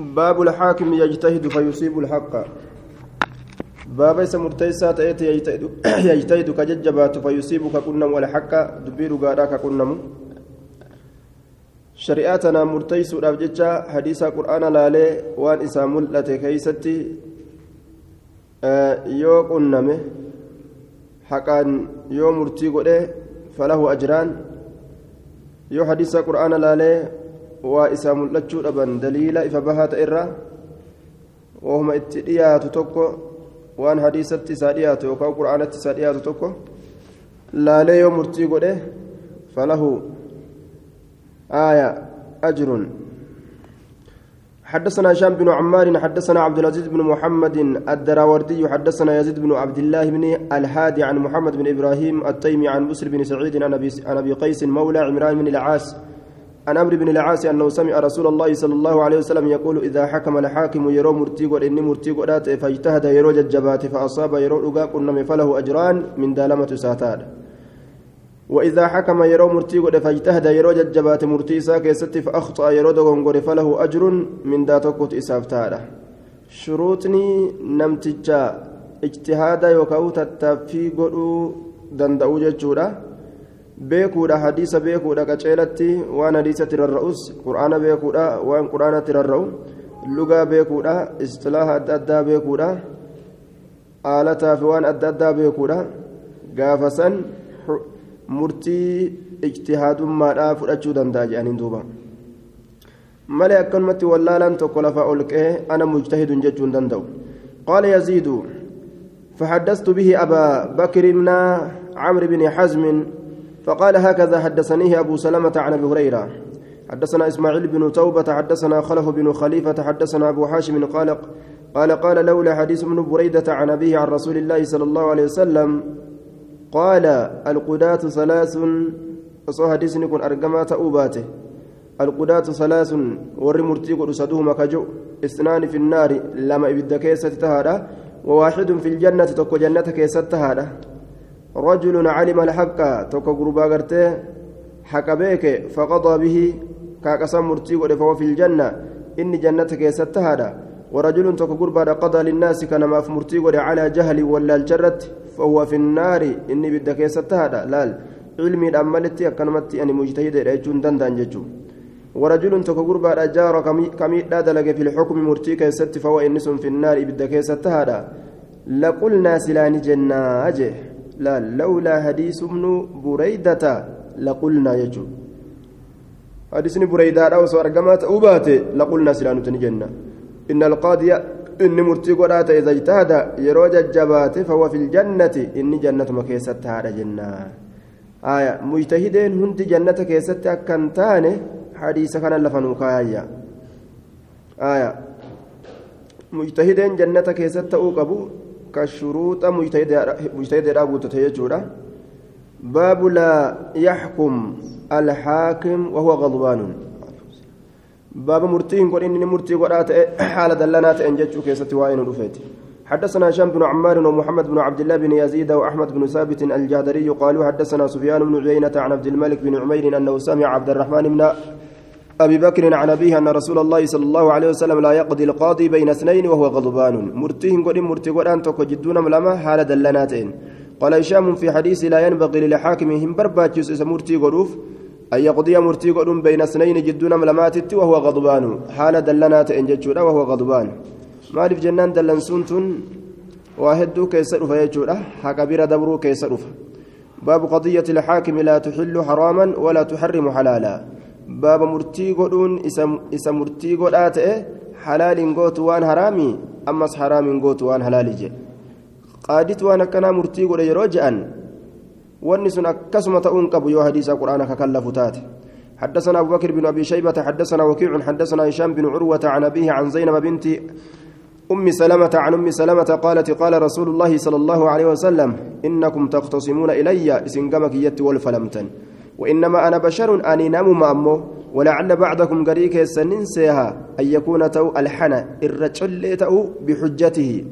باب الحاكم يجتهد فيصيب الحق باب ka jajjabaatu fayusiibu ka qunnamu alhaqa dubbii dhugaadhaa ka qunnamu shari'aa tanaa murteeysuudhaaf jecha hadiisa qur'aana laalee waan isaa mul'ate keeysatti yoo qunname haqaan yoo murtii godhe falahu ajraan yoo hadiisa qur'aana laalee bahaa ta'e irraa wahuma itti dhiyaatu tokko waan hadiisatti isaa dhiyaatu yookaan qura'aanatti isaa dhiyaatu tokko laalee yoo murtii godhe falahu aaya ajrun حدثنا هشام بن عمار حدثنا عبد العزيز بن محمد الدراوردي حدثنا يزيد بن عبد الله بن الهادي عن محمد بن إبراهيم التيمي عن بسر بن سعيد عن ابي قيس مولى عمران بن العاص عن أمر بن العاص أنه سمع رسول الله صلى الله عليه وسلم يقول إذا حكم الحاكم يرو مرتيق إني مرتيق فاجتهد يرو ججبات فأصاب يرو رقاق فله أجران من دالمة ساتاد. وإذا حكم يرو مرتيق فاجتهد يرو ججبات مرتيسا كيست فأخطأ يرو دغنغور فله أجر من داتوكوت إسافتاد شروطني نمتجا اجتهاد يوكاو تتافي قدو دندأو ججودا. Beekuudha hadiisa beekuudha qaceelatti waan hadiisatti rarra'us qur'aana beekuudha waan qur'aanatti rarra'u lugaa beekuudha istilaaha adda addaa beekuudha aalataa fi waan adda addaa beekuudha gaafa san murtii ijtihaadummaadhaa fudhachuu danda'a jedhaniin duuba malee akkanumatti wallaalaan tokko lafa ol qe'ee ana mujtahidun jechuu danda'u qaala yaziidu فحدثت به أبا بكر بن عمرو بن حزم فقال هكذا حدثنيه أبو سلمة عن أبي هريرة. حدثنا إسماعيل بن توبة حدثنا خلف بن خليفة حدثنا أبو حاشم قال قال قال لولا حديث ابن بريدة عن أبيه عن رسول الله صلى الله عليه وسلم قال القداة ثلاث وصو حديث يكون أرقمات أوباته. القداة ثلاث ور مرتي قد صدوهما كجو اثنان في النار لما إبدا كيسة تهادا وواحد في الجنة تكو جنة كيسة تهادا. رجل علم الحق توكا غربا غرتي حق بيك فقضى به كاكسا مرتي فهو في الجنة. إني جنتك يستهادا ورجل توكا غربا قضى للناس كان ما في مرتي على جهل ولا الجرت فهو في النار. إني بدك يستهادا لال علمي الأمالتي أكنمتي أني مجتهد رجل دندان ججو. ورجل توكا غربا جار كمي دلق في الحكم مرتي كيست فهو إنس في النار بدك يستهادا لقلنا سلاني جنة أجه لا لولا حديث ابن بريدة لقلنا يجو. حديث ابن بريدة أو سوار قمات أوبات لقلنا سلانة جنة إن القاضي إن مرتي قرات إذا اجتهد يروج الجبات فهو في الجنة إن جنة مكيست هذا جنة. آية مجتهدين هند جنة كيست أكنتان حديث كان لفنوكايا آية مجتهدين جنة كيست أوقبوا كالشروط مجتهد رابط تيجورا باب لا يحكم الحاكم وهو غضبان. باب مرتين قل إني مرتي قرات حال دلنات إن جتشو كيستي وين رفيت. حدثنا هشام بن عمار ومحمد بن عبد الله بن يزيد وأحمد بن ثابت الجادري قالوا حدثنا سفيان بن عيينة عن عبد الملك بن عمير أنه سمع عبد الرحمن بن أبي بكر عن أبيه أن رسول الله صلى الله عليه وسلم لا يقضي القاضي بين اثنين وهو غضبان. مرتين قد مرتي قد أنت جدون ملما حال دلناتين. قال هشام في حديث لا ينبغي للحاكم هم برباتشوس مرتي قروف أن يقضي مرتي قد بين اثنين جدون ملمات وهو غضبان. حال دلناتين جدشورا وهو غضبان. مالف جنان دلنسونتون واحد كيس رفا يجورا حكبير دبرو كيس رفا باب قضية الحاكم لا تحل حراما ولا تحرم حلالا. Baaba murtii godhuun isa murtii godhaa ta'e halaaliin gootu waan haraamii ammas haraamiin gootu waan halaali jedhe qaaditu waan akkanaa murtii godhe yeroo je'an wanni sun akkasuma ta'uun qabu yoo hadiisa quraana kakallafu taate حدثنا أبو بكر بن أبي شيبة حدثنا وكيع حدثنا هشام بن عروة عن أبيه عن زينب بنت أم سلمة عن أم سلمة قالت قال رسول الله صلى الله عليه وسلم إنكم تختصمون إلي إسنقمك يت والفلمتن وإنما أنا بشر أني نام أمه ولعل بعضكم قريك سنين سيها أن يكون تو الحنى الرجل تو بحجته.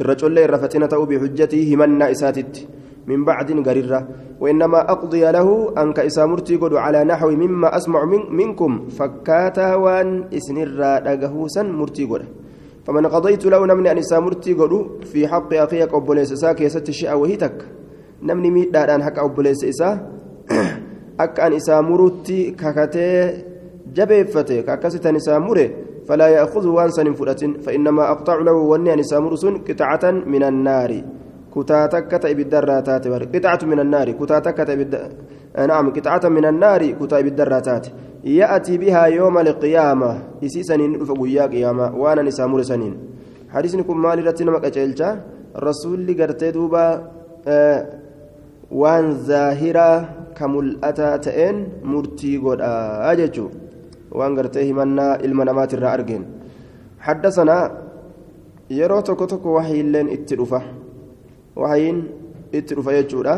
الرجل الرفتين تو بحجته همنا إساتت. من بعد قريرة. وإنما أقضي له أنك إسامرتي قد على نحو مما أسمع من منكم. فكاتا وان إسنر رقهوسا مرتي قد. فمن قضيت له نمني أن إسامرتي قد. في حق أخيك أبوليس ساك يست الشيء وهيتك نمني ميت داران حق أبوليس إسا أك أن إسامرتي ككتي جبيفته كاكستان إسامره فلا يأخذ وانسا فرة فإنما أقطع له وني أن إسامر قطعة من النار kutaa takka ta'e ibiddarraa taate bare qixacatu min annaari kutaa takka ta'e naam qixacata min annaari kutaa ibiddarraa taate ya'atii bihaa yooma alqiyaama isii saniin dhufa guyyaa qiyaamaa waanan isaa mure saniin hadiisni kun ta'een murtii godhaa jechuu waan gartee himannaa ilma namaatirraa argeen حدثنا yeroo tokko tokko wahiilleen itti dhufa wahayiin itti dhufa jechuudha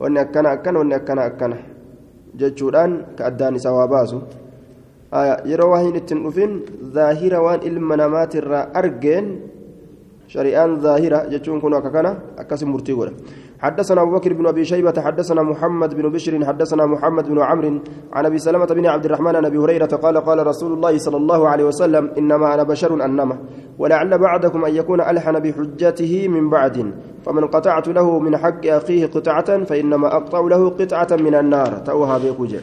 wanni akkana akkana wanni akkana akkana jechuudhaan ka addaan isaa waa baasu yeroo wahayiin ittiin dhufin zaahira waan ilma namaatirraa argeen shari'aan zaahira jechuun kun حدثنا أبو بكر بن أبي شيبة حدثنا محمد بن بشر حدثنا محمد بن عمرو عن أبي سلمة بن عبد الرحمن عن أبي هريرة قال قال رسول الله صلى الله عليه وسلم إنما أنا بشر أنما ولعل بعدكم أن يكون ألحن بحجته من بعد فمن قطعت له من حق أخيه قطعة فإنما أقطع له قطعة من النار. تأوها بيكوجة.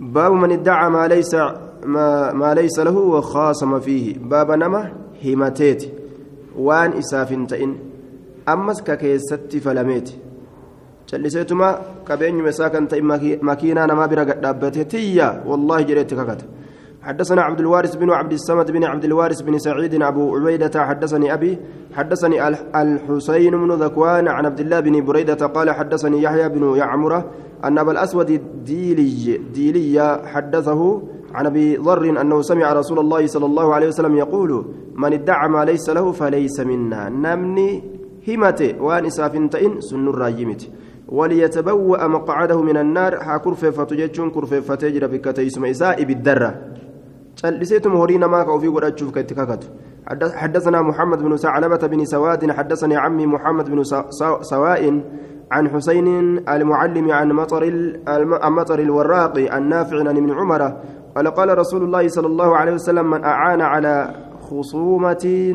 باب من ادعى ما ليس ما, ما ليس له وخاصم فيه. باب نما همتيت وان إسافنتئن ammas ka keessatti falameeti. Calliseetuma qabeenyuma isaa kan ta'e makiinaa namaa bira gadhaabbate tiyya wallaahi jedheetti kakata حدثنا عبد الوارث بن عبد الصمد بن عبد الوارث بن سعيد أبو عبيدة حدثني أبي حدثني الحسين بن ذكوان عن عبد الله بن بريدة قال حدثني يحيى بن يعمرة أن أبا الأسود الديلي ديلي حدثه عن أبي ذر أنه سمع رسول الله صلى الله عليه وسلم يقول من ادعى ما ليس له فليس منا نمني himate waan isaaf hin ta'in sun nurraa yimiti وليتبوأ مقعده من النار ها كرفة جتشون كرفة تجرى بك تيسم إساء بالدرة جلسيتم هورينا ما كوفي ولا تشوف كتككت حدثنا محمد بن ثعلبة بن سواد حدثني عمي محمد بن سواء عن حسين المعلم عن مطر عن مطر الوراق النافع عن ابن عمر قال قال رسول الله صلى الله عليه وسلم من أعان على خصومة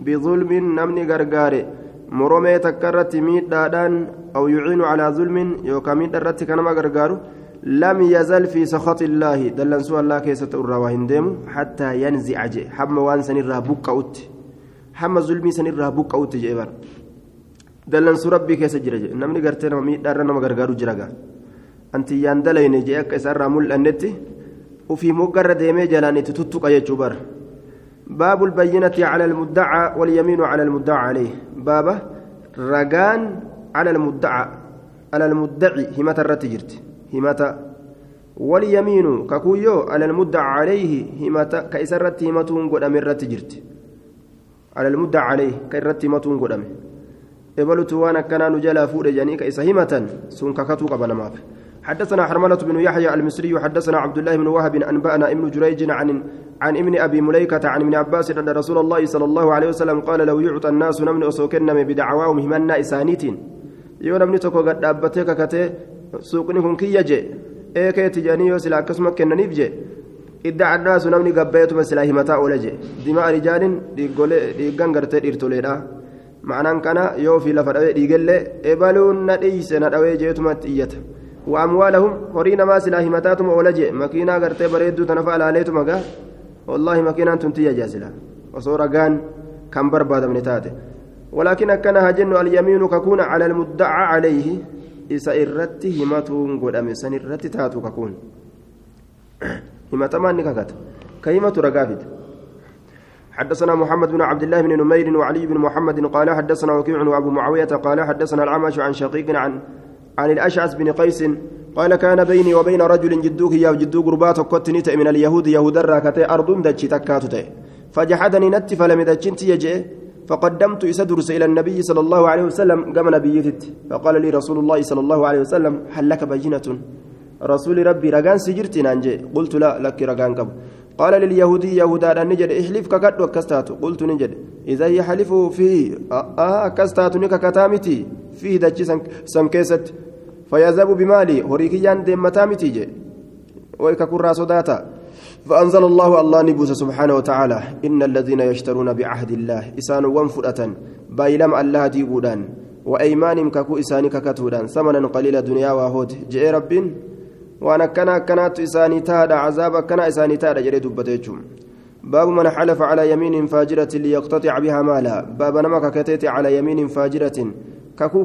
بظلم نمني غرغاري moromee takka irratti miidhaadhaan aw yuciinu calaa zulmin yookaan miidha irratti kanama gargaaru lam yazal fi sakhaxi illaahi dallansuu allaa keessatti irraa waa hin deemu hattaa yanzica jee hamma waan sanirraa buqqa'utti hamma zulmii sanirraa buqqa'utti jee bara dallansuu rabbii keessa jira jee namni gartee nama miidhaarra nama gargaaru jira gaa antiyyaan dalayne jee akka isaarraa mul'annetti ufii moggarra deemee jalaan itti tuttuqa jechuu bara باب البينة على المدعى واليمين على المدعى عليه بابا رجان على المدعى على المدعي همة الرتجرت همة واليمين ككويو على المدعى عليه همة كيسرت همتون قد أمر الرتجرت على المدعى عليه كيرت همتون قد أمر إبلت وأنا كان نجلا فود جانيك إسا همة سون ككتو قبل ماف حدثنا حرملة بن يحيى المصري حدثنا عبد الله بن وهب أنبأنا ابن جريج عن عن ابن أبي مليكة عن ابن عباس أن رسول الله صلى الله عليه وسلم قال لو يعطى الناس نمن أسوكن بدعواهم همنا إسانيت. يوم نمني تكو قد أبتك كتي سوقني كن كي يجي. إيه كي تجاني يوسلا كسمك كننيف جي. ادعى الناس نمني قبيت مسلا همتا أولجي دماء رجال ديقان قرتي إرتوليدا معنى كان يوفي لفدوي ديقل إبالون نديس ندوي جيتمت إيته وأموالهم هورينا ما سلا همتاتهم أولجي. مكينا قرتي بريدو تنفع عليتم أقا والله مكينا تنتي جازلا وصورة كان كم برباد من تاته ولكن كان هجن اليمين ككون على المدعى عليه. إسا إرتي همتون قد أمسن إرتي تاتو ككون. همتمان نككت كهمة رقافت حدثنا محمد بن عبد الله بن نمير وعلي بن محمد قال حدثنا وكيع وأبو معاوية قال حدثنا العمش عن شقيق عن عن الأشعث بن قيس قال كان بيني وبين رجل جدوك يا جدو قربات كتنيت من اليهود يهود الراكتي ارض دجي تكاتتي فجحدني نت فلم دجنت يجي فقدمت إسدرس إلى النبي صلى الله عليه وسلم قام نبيتت. فقال لي رسول الله صلى الله عليه وسلم هل لك بينة رسول ربي رقان سجرت نانجي قلت لا لك رقان قبل قال لليهودي يهودا نجد احلف كقد وكستات قلت نجد. إذا يحلف فيه آه كستات نك كتامتي. فيه دجي سنكيست فيذهب بمالي. هريكيان ديمتا متيجي ويككرا صداتا. فأنزل الله الله نبوس سبحانه وتعالى. إن الذين يشترون بعهد الله إسان وانفرة بايلم الله ديبودان. وأيمانهم ككو إساني ككتودان ثمنا قليلا دنيا وهود جاء رب وأنا كنا كانت إساني تادا. عذاب كنا إساني تادا. جري دبتيجم باب من حلف على يمين فاجرة ليقتطع بها مالا. باب نمك كتيت على يمين فاجرة. ككو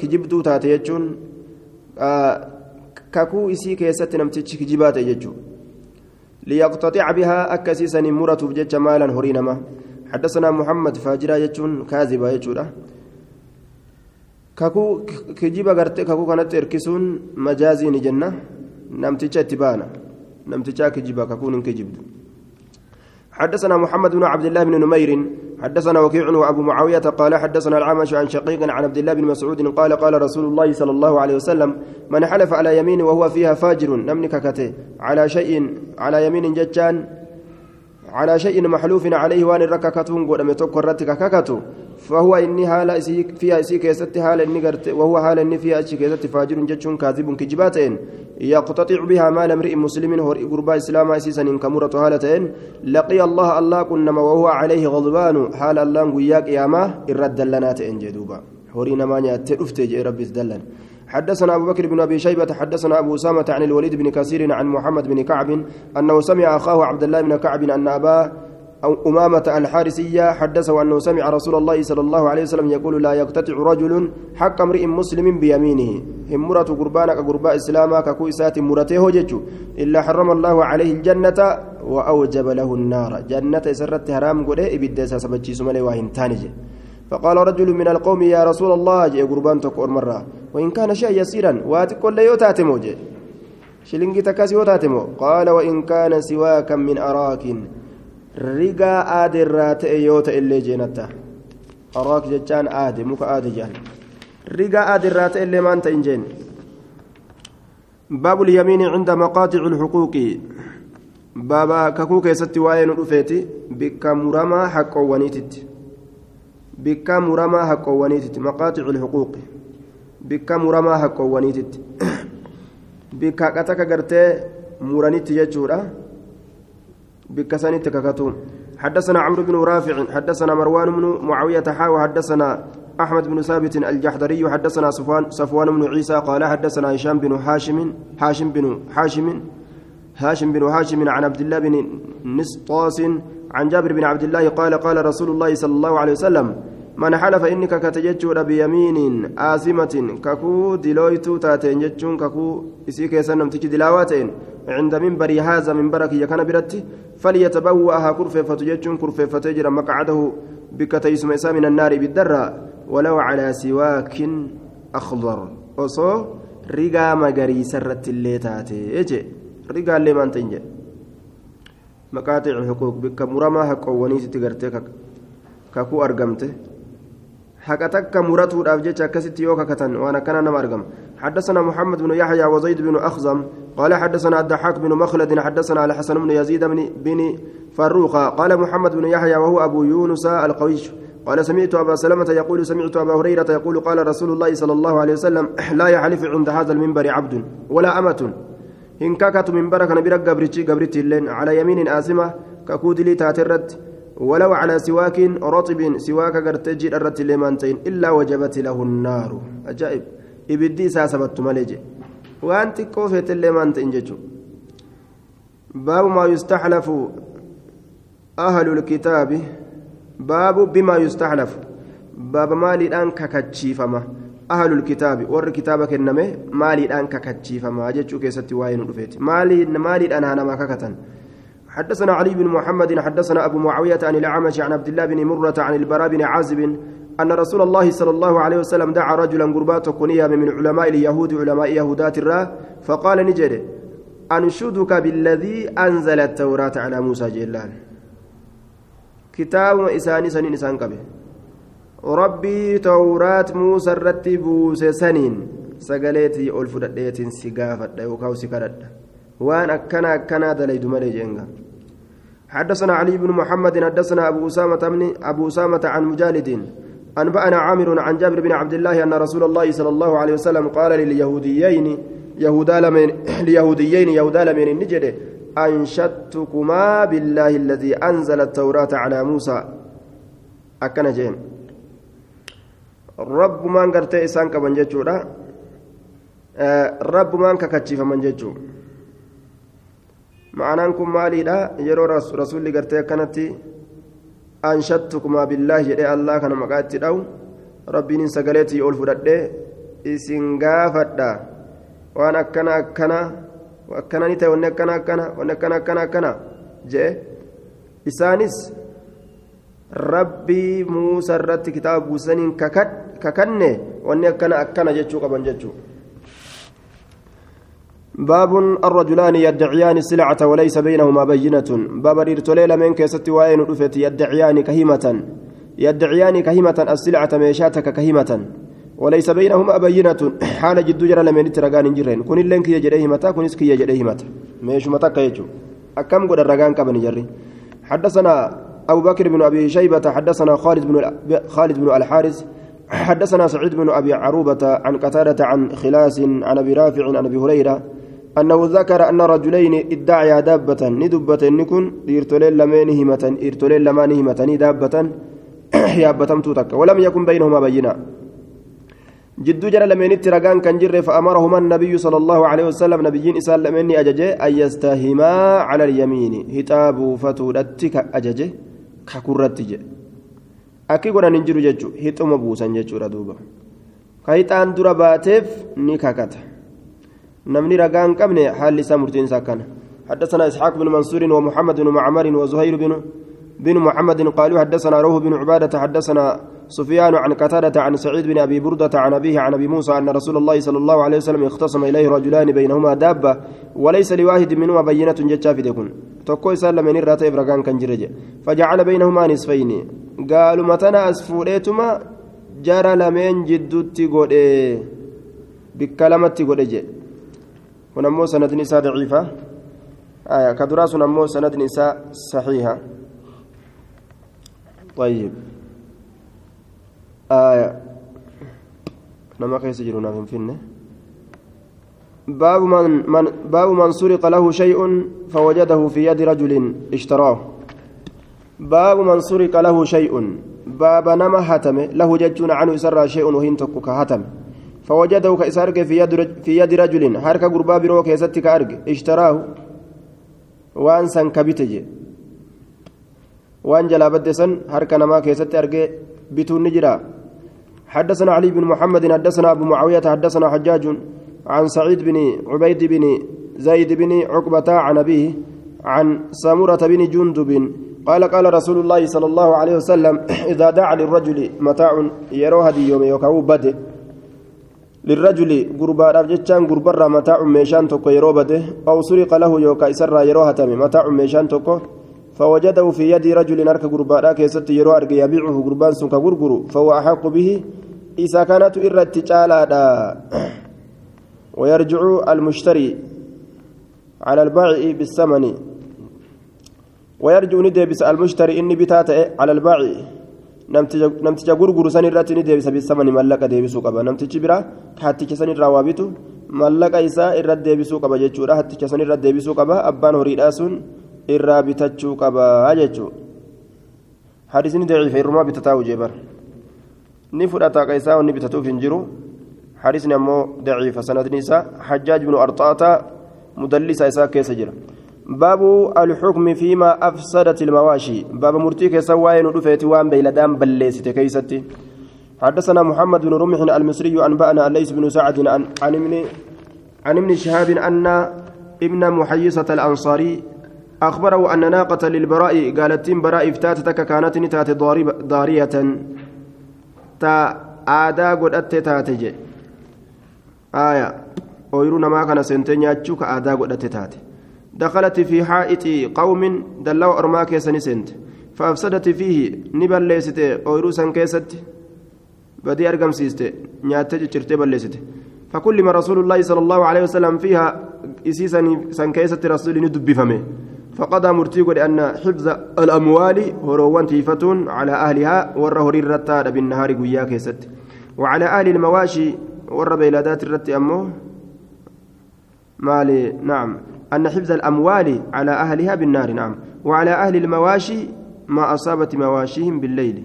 كجبدو تاتيجون آه ككو إسي كيست نمتج كجبات يجو ليقتطع بها أكسيسا مرة بجج مالا هرينما حدثنا محمد فاجرة يجون كاذبة يجوده kakuu kijiba gartee kakuu kanatti hirkisuun majaazii ni jenna namticha itti baana namticha kijiba kakuun hin kijibdu حدثنا محمد بن عبد الله بن نمير حدثنا وكيع وأبو معاوية قال حدثنا العمش عن شقيق عن عبد الله بن مسعود قال قال رسول الله صلى الله عليه وسلم من حلف على يمين وهو فيها فاجر نمنك كته على شيء على يمين ججان على شيء محلوف عليه وان الرككتون قد متوك الرتك ككتو فهو إني حال فيها إسي كيست حال إني قرت وهو حال إني فيها إسي كيست فاجر جتشون كاذب كجباتين يقتطع بها مال امرئ مسلم هو قربا إسلام إسيسا كمرة هالتين لقي الله الله كنما وهو عليه غضبان حال الله وياك ياما إرد دلنات إن جدوبا. هورينا ما نيات رفتي ربي تدلن حدثنا أبو بكر بن أبي شيبة حدثنا أبو أسامة عن الوليد بن كثير عن محمد بن كعب أنه سمع أخاه عبد الله بن كعب أن أباه أو أمامة الحارسية حدثه أنه سمع رسول الله صلى الله عليه وسلم يقول لا يقتطع رجل حق امرئ مسلم بيمينه. همرة قربانك قرباء إسلاما ككويسات مرته ججو إلا حرم الله عليه الجنة وأوجب له النار. جنة سرت حرام قد إبدا سبجي سمالي واهن تانجي فقال رجل من القوم يا رسول الله جاء قربان تكور مرة. وإن كان شيء يسيرا واتقول لا يوتاتمو شلنجي تكاسي يوتاتمو. قال وإن كان سواكا من أراك ta'e yoo ta'e illee jeenatta araak jechaan aade muka aade jedhan rigaa aada irraa ta'e illee maan ta'in jeen باب اليمين عند مقاطع الحقوق. بابا ككو كيستي واين رفيتي بك مرما حق ونيتت بك مرما حق ونيتت مقاطع الحقوق. بك مرما حق ونيتت بك كتك غرتي مرانيت يجورا بكسانيت ككتو حدثنا عمرو بن رافع حدثنا مروان بن معاوية حا وحدثنا أحمد بن ثابت الجحدري حدثنا صفوان صفوان بن عيسى قال حدثنا هشام بن هاشم هاشم بن هاشم هاشم بن هاشم عن عبد الله بن نسطاس عن جابر بن عبد الله قال قال رسول الله صلى الله عليه وسلم من حلف إنك كتججود بيمين آثمة ككو دلويتو تاتين ججون ككو إسيك يسنم تجي دلاواتين عند منبر هذا منبرك يكن برتي فليتبوأها كرفة ججون كرفة تجرى مقعده بك تيسم من النار بالدرة ولو على سواك أخضر. وصو رقا مقري سرت اللي تاتي. إيجي رقا اللي ما تنجي مقاطع الحقوق بك مرمى حق ونيسي تقرتك ككو أرقمته حق تك مرته الأبجيش كست يوكا كتن وأنا كان نم أرقم حدثنا محمد بن يحيى وزيد بن أخزم قال حدثنا الضحاك بن مخلد حدثنا على حسن بن يزيد بن بن فروخ قال محمد بن يحيى وهو أبو يونس القويش قال سمعت أبا سلمة يقول سمعت أبا هريرة يقول قال رسول الله صلى الله عليه وسلم لا يحلف عند هذا المنبر عبد ولا أمة إن كاكت منبرك نبرك قبرتي قبرتي اللين على يمين آسمة ككود لي تاترت ولو على سواك رطب سواك قرتجي الرت لمانتين إلا وجبت له النار أجائب إبدي ساسبت ملجي وأنت كوفة لمانتين جتشو باب ما يستحلف أهل الكتاب باب بما يستحلف باب مالي الآن ككتشيفما أهل الكتاب ور كتابك إنما مالي الآن ككتشيفما جتشو كيستي واين رفيت مالي مالي الآن أنا ما ككتن حدثنا علي بن محمد حدثنا أبو معاوية عن الأعمش عن عبد الله بن مرة عن البراء بن عازب أن رسول الله صلى الله عليه وسلم دعا رجلا قربات كنيا من علماء اليهود علماء يهودات الراء فقال نجد أنشدك بالذي أنزل التوراة على موسى جلال كتاب إساني سنين إسان ربي توراة موسى الرتب سنين سقليتي ألفدت سقافت يوكاو سكرت وان أكنا أكنا دليد ملي جنگا حدثنا علي بن محمد حدثنا أبو أسامة أبو أسامة عن مجالد أنبأنا عامر عن جابر بن عبد الله أن رسول الله صلى الله عليه وسلم قال لليهوديين يهودا لمن ليهوديين يهودا لمن النجد أنشدتكما بالله الذي أنزل التوراة على موسى أكن جين كمن جتشورا رب من ككتشف من جتشو معناه كم مالي لا يرو رسول قرتي كانتي anshattukumaa billaahi jedhee allah kana maqaatti dhawu rabbiin sagaleetii ol fudhadhee isin gaafadha waan akkana akkana akkana ni ta'e wanni akkana akkana wanni akkana akkana akkana jedhe isaanis rabbii muusa irratti kitaaba buusaniin kakanne wanni akkana akkana jechuu qaban jechuu. باب الرجلان يدعيان السلعة وليس بينهما بينة باب الرجلين من كيست وين رفت يدعيان كهمة يدعيان كهمة السلعة ميشاتك كهمة وليس بينهما بينة حال جد جرى لمن ترغان جرين كن لنك يجريه متى كن اسكي يجريه متى ميش متى كيجو أكم قد الرغان كبن جري حدثنا أبو بكر بن أبي شيبة حدثنا خالد بن خالد بن الحارث حدثنا سعيد بن أبي عروبة عن قتادة عن خلاس عن أبي رافع عن أبي هريرة أنه ذكر أن رجلين ادعيا دابة ندبة نكون إرتلين لمن همة إرتلين لمان همة دابة يابة توتك. ولم يكن بينهما بينا. جدو جرى لمن الترقان كان جر فأمرهما النبي صلى الله عليه وسلم نبيين إسال لمن أججي أن يستهما على اليمين. هتاب فتودتك أججي. ككرتج akki godhan hin jiru jechuudha. Hixuma buusan jechuudha duuba. Ka hixaan dura baateef ni kakata. Namni ragaa hin qabne haalli isaa murtiinsa akkana. حدثنا إسحاق بن منصور ومحمد بن معمر وزهير بن بن محمد قالوا حدثنا روح بن عبادة حدثنا سفيان عن قتادة عن سعيد بن أبي بردة عن أبيه عن أبي موسى أن رسول الله صلى الله عليه وسلم اختصم إليه رجلان بينهما دابة وليس لواحد منهما بينة جتشا في دكون تقوي سلم من الراتي برقان كان فجعل بينهما نصفين قالوا متنا أسفوليتما جرى لمن جدوتي قد بكلمتي قد ونمو سند نساء ضعيفة آية كدراس نمو سند نساء صحيحة طيب آية نما كيس جرونا من فينا باب من, من باب من سرق له شيء فوجده في يد رجل اشتراه باب من سرق له شيء. باب نما هتم. له ججون عنه سر شيء وهين تكك هتم فوجده كإسارك في يد في يد رجل. حركة قربا برو كيستك أرج اشتراه. وان سن كبتج. وان جلا بدسن حركة نما كيست أرج بتون نجرا. حدثنا علي بن محمد. حدثنا أبو معاوية. حدثنا حجاج عن سعيد بن عبيد بن زيد بن عقبة عن أبيه عن سامورة بن جندب قال قال رسول الله صلى الله عليه وسلم إذا دعا للرجل متاع يروها دي يوم يوكاو بده. للرجل غربا رجتان غربا متاع ميشان توكو يرو بده. أو سرق له يوكا إسرى يروها تمي متاع ميشان توكو. فوجده في يد رجل نرك غربا كيست يرو أرجع يبيعه غربان سنك غرغرو فهو أحق به. إذا كانت إرت تجالا ويرجع المشتري على البائع بالثمن. ويرجع ندبس المشتري إني بتات على san irratti ni deebisa bisamani mallaqa deebisuu qaba namtichi bira hatticha san irraa waa bitu mallaqa isaa irratti deebisuu qaba jechuudha hatticha san irratti deebisuu qaba abbaan horiidhaa sun irraa bitachuu qaba jechuudha hadisni daciifa irrumaa bitataa hojii bara ni fudhata qaisaa wanni bitatuuf hin jiru hadisni ammoo daciifa sanadni isaa hajjaaj binu arxaata mudallisa isaa keessa jira باب الحكم فيما أفسدت المواشي. Baaba murtii keessatti waa'een dhufte waan beeyladaan balleessite keessatti. حدثنا محمد بن رمح المصري أنبأنا ليث بن سعد عن عن ابن عن ابن شهاب أن ابن محيصة الأنصاري أخبره أن ناقة للبراء قالت براء افتاتتك كانت تات ضارية. تا آدا قد أتي تاتج آية. ويرون ما كان سنتين ياتشوك آدا قد أتي تاتي دخلت في حائط قوم دلوا أرما كيسني سنت فأفسدت فيه نبل ليست أويروسا كيست بدي أرقم سيست نياتج تشرتي بلست فكل ما رسول الله صلى الله عليه وسلم فيها إسيسا سن كيست رسول ندب فمه. فقضى مرتي أن حفظ الأموال هروان تيفتون على أهلها ور هرير رتاد بالنهار قويا كيست. وعلى أهل المواشي ور بيلادات الرت أمه. مالي نعم. أن حفظ الأموال على أهلها بالنار نعم. وعلى أهل المواشي ما أصابت مواشيهم بالليل.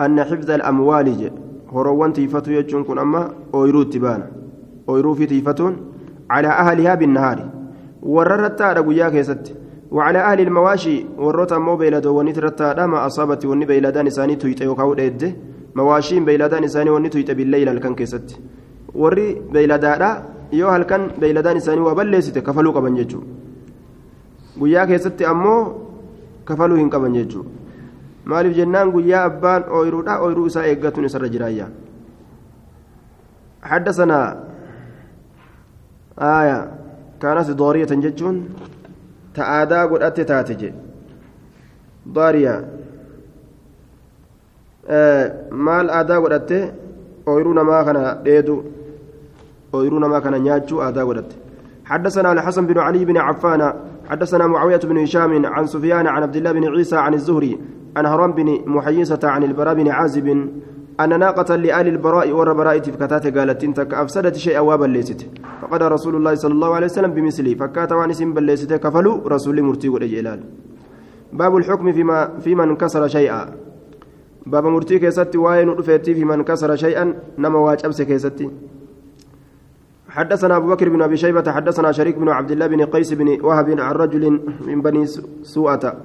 أن حفظ الأموال هروان تيفتو يجون كن أما أويرو تبانا. أويرو في تيفتون على أهلها بالنهار. وررتا رجويا كيست. وعلى أهل المواشي ورّت أمو بيلادو وني ترتا ما أصابت وني بيلادان إساني تويت يوكاو مواشين بيلادان إساني وني تويت بالليل الكن ورّي بيلادادا yoo halkan beeyladaan isaanii waa balleessite kafaluu qaban jechuudha. Guyyaa keessatti ammoo kafaluu hin qaban jechuudha. Maaliif jennaan guyyaa abbaan ooyiruudha ooyiruu isaa eeggatuun isarra jiraayya? Hadda sanaa aaya kaanas dooriyatan jechuun ta aadaa godhatte taate je dooriyaa maal aadaa godhatte? Ooyiruu namaa kana dheedu. أويرونا ما كان نياتشو آدا أتت حدثنا الحسن بن علي بن عفان حدثنا معاوية بن هشام عن سفيان عن عبد الله بن عيسى عن الزهري عن هرم بن محيصة عن البراء بن عازب أن ناقة لآل البراء ور براء فكتات قالت تك أفسدت شيئا وبليست فقد رسول الله صلى الله عليه وسلم بمثله فكات وانس بليست كفلوا رسول مرتي والإجلال باب الحكم فيما في من كسر شيئا. باب مرتي كيستي واين في من كسر شيئا نما واجب كيستي حدثنا أبو بكر بن أبي شيبة حدثنا شريك بن عبد الله بن قيس بن وهب عن رجل من بني سوءة.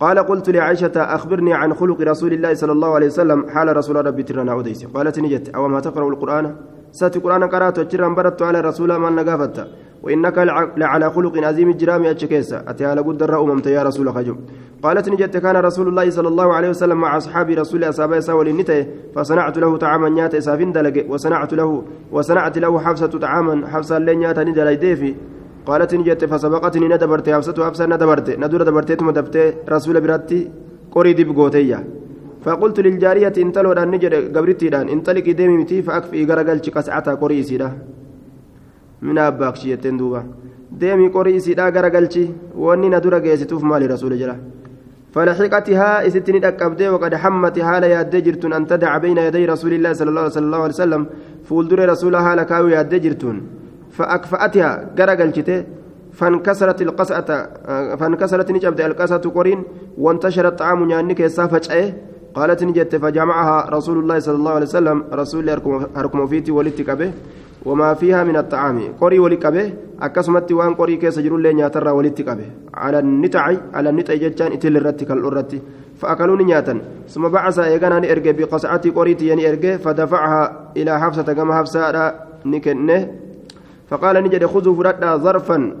قال قلت لعائشة أخبرني عن خلق رسول الله صلى الله عليه وسلم حال رسول ربي ترنا أوديس. قالت نجت أو ما تقرأ القرآن؟ ساتي قرآن قرأت وجرا برت على رسول من نقافت. وإنك لعلى خلق عظيم الجرام أتشكيسا أتي على قد الرأو ممت يا رسول خجم. قالت نجت كان رسول الله صلى الله عليه وسلم مع أصحاب رسول أصحابه ساول النتي فصنعت له طعاما نيات إسافين دلق وصنعت له وصنعت له حفصة طعاما حفصة لين نيات ندل ديفي. قالت نجت فسبقتني ندبرت حفصة حفصة ندبرت ندور دبرت ثم دبت رسول براتي قري دب قوتيا. فقلت للجارية انتلو دان نجد قبرتي دان انطلقي ديمي متي فأكفي غرقلش قسعتها قري سيدا. من أباك شيئتين دوبا. ديمي قري سيدا غرقلش واني ندور قيستوف مالي رسول جلا. فلحقتها إستني أكبدي وقد حمت حال ياد جرتون أن تدع بين يدي رسول الله صلى الله عليه وسلم فولدر رسولها لكاوي ياد جرتون فأكفأتها غرقلشته فانكسرت القسعة فانكسرت نجبت القسعة قرين وانتشر الطعام يعني كيسا فجأة قالت نجت فجمعها رسول الله صلى الله عليه وسلم رسول هركم فيتي ولدتك به. وما فيها من ولك به أكسمت وان قري كيس جرول لين ياتر ولدتك به على النتع على النتع جتان إتل الرتك الأرتي فأكلوني نياتا ثم بعث إيغانا نرجع بقصعة قريتي يعني إرجع فدفعها إلى حفصة كما حفصة نكنه. فقال نجد خذوا فردا ظرفا.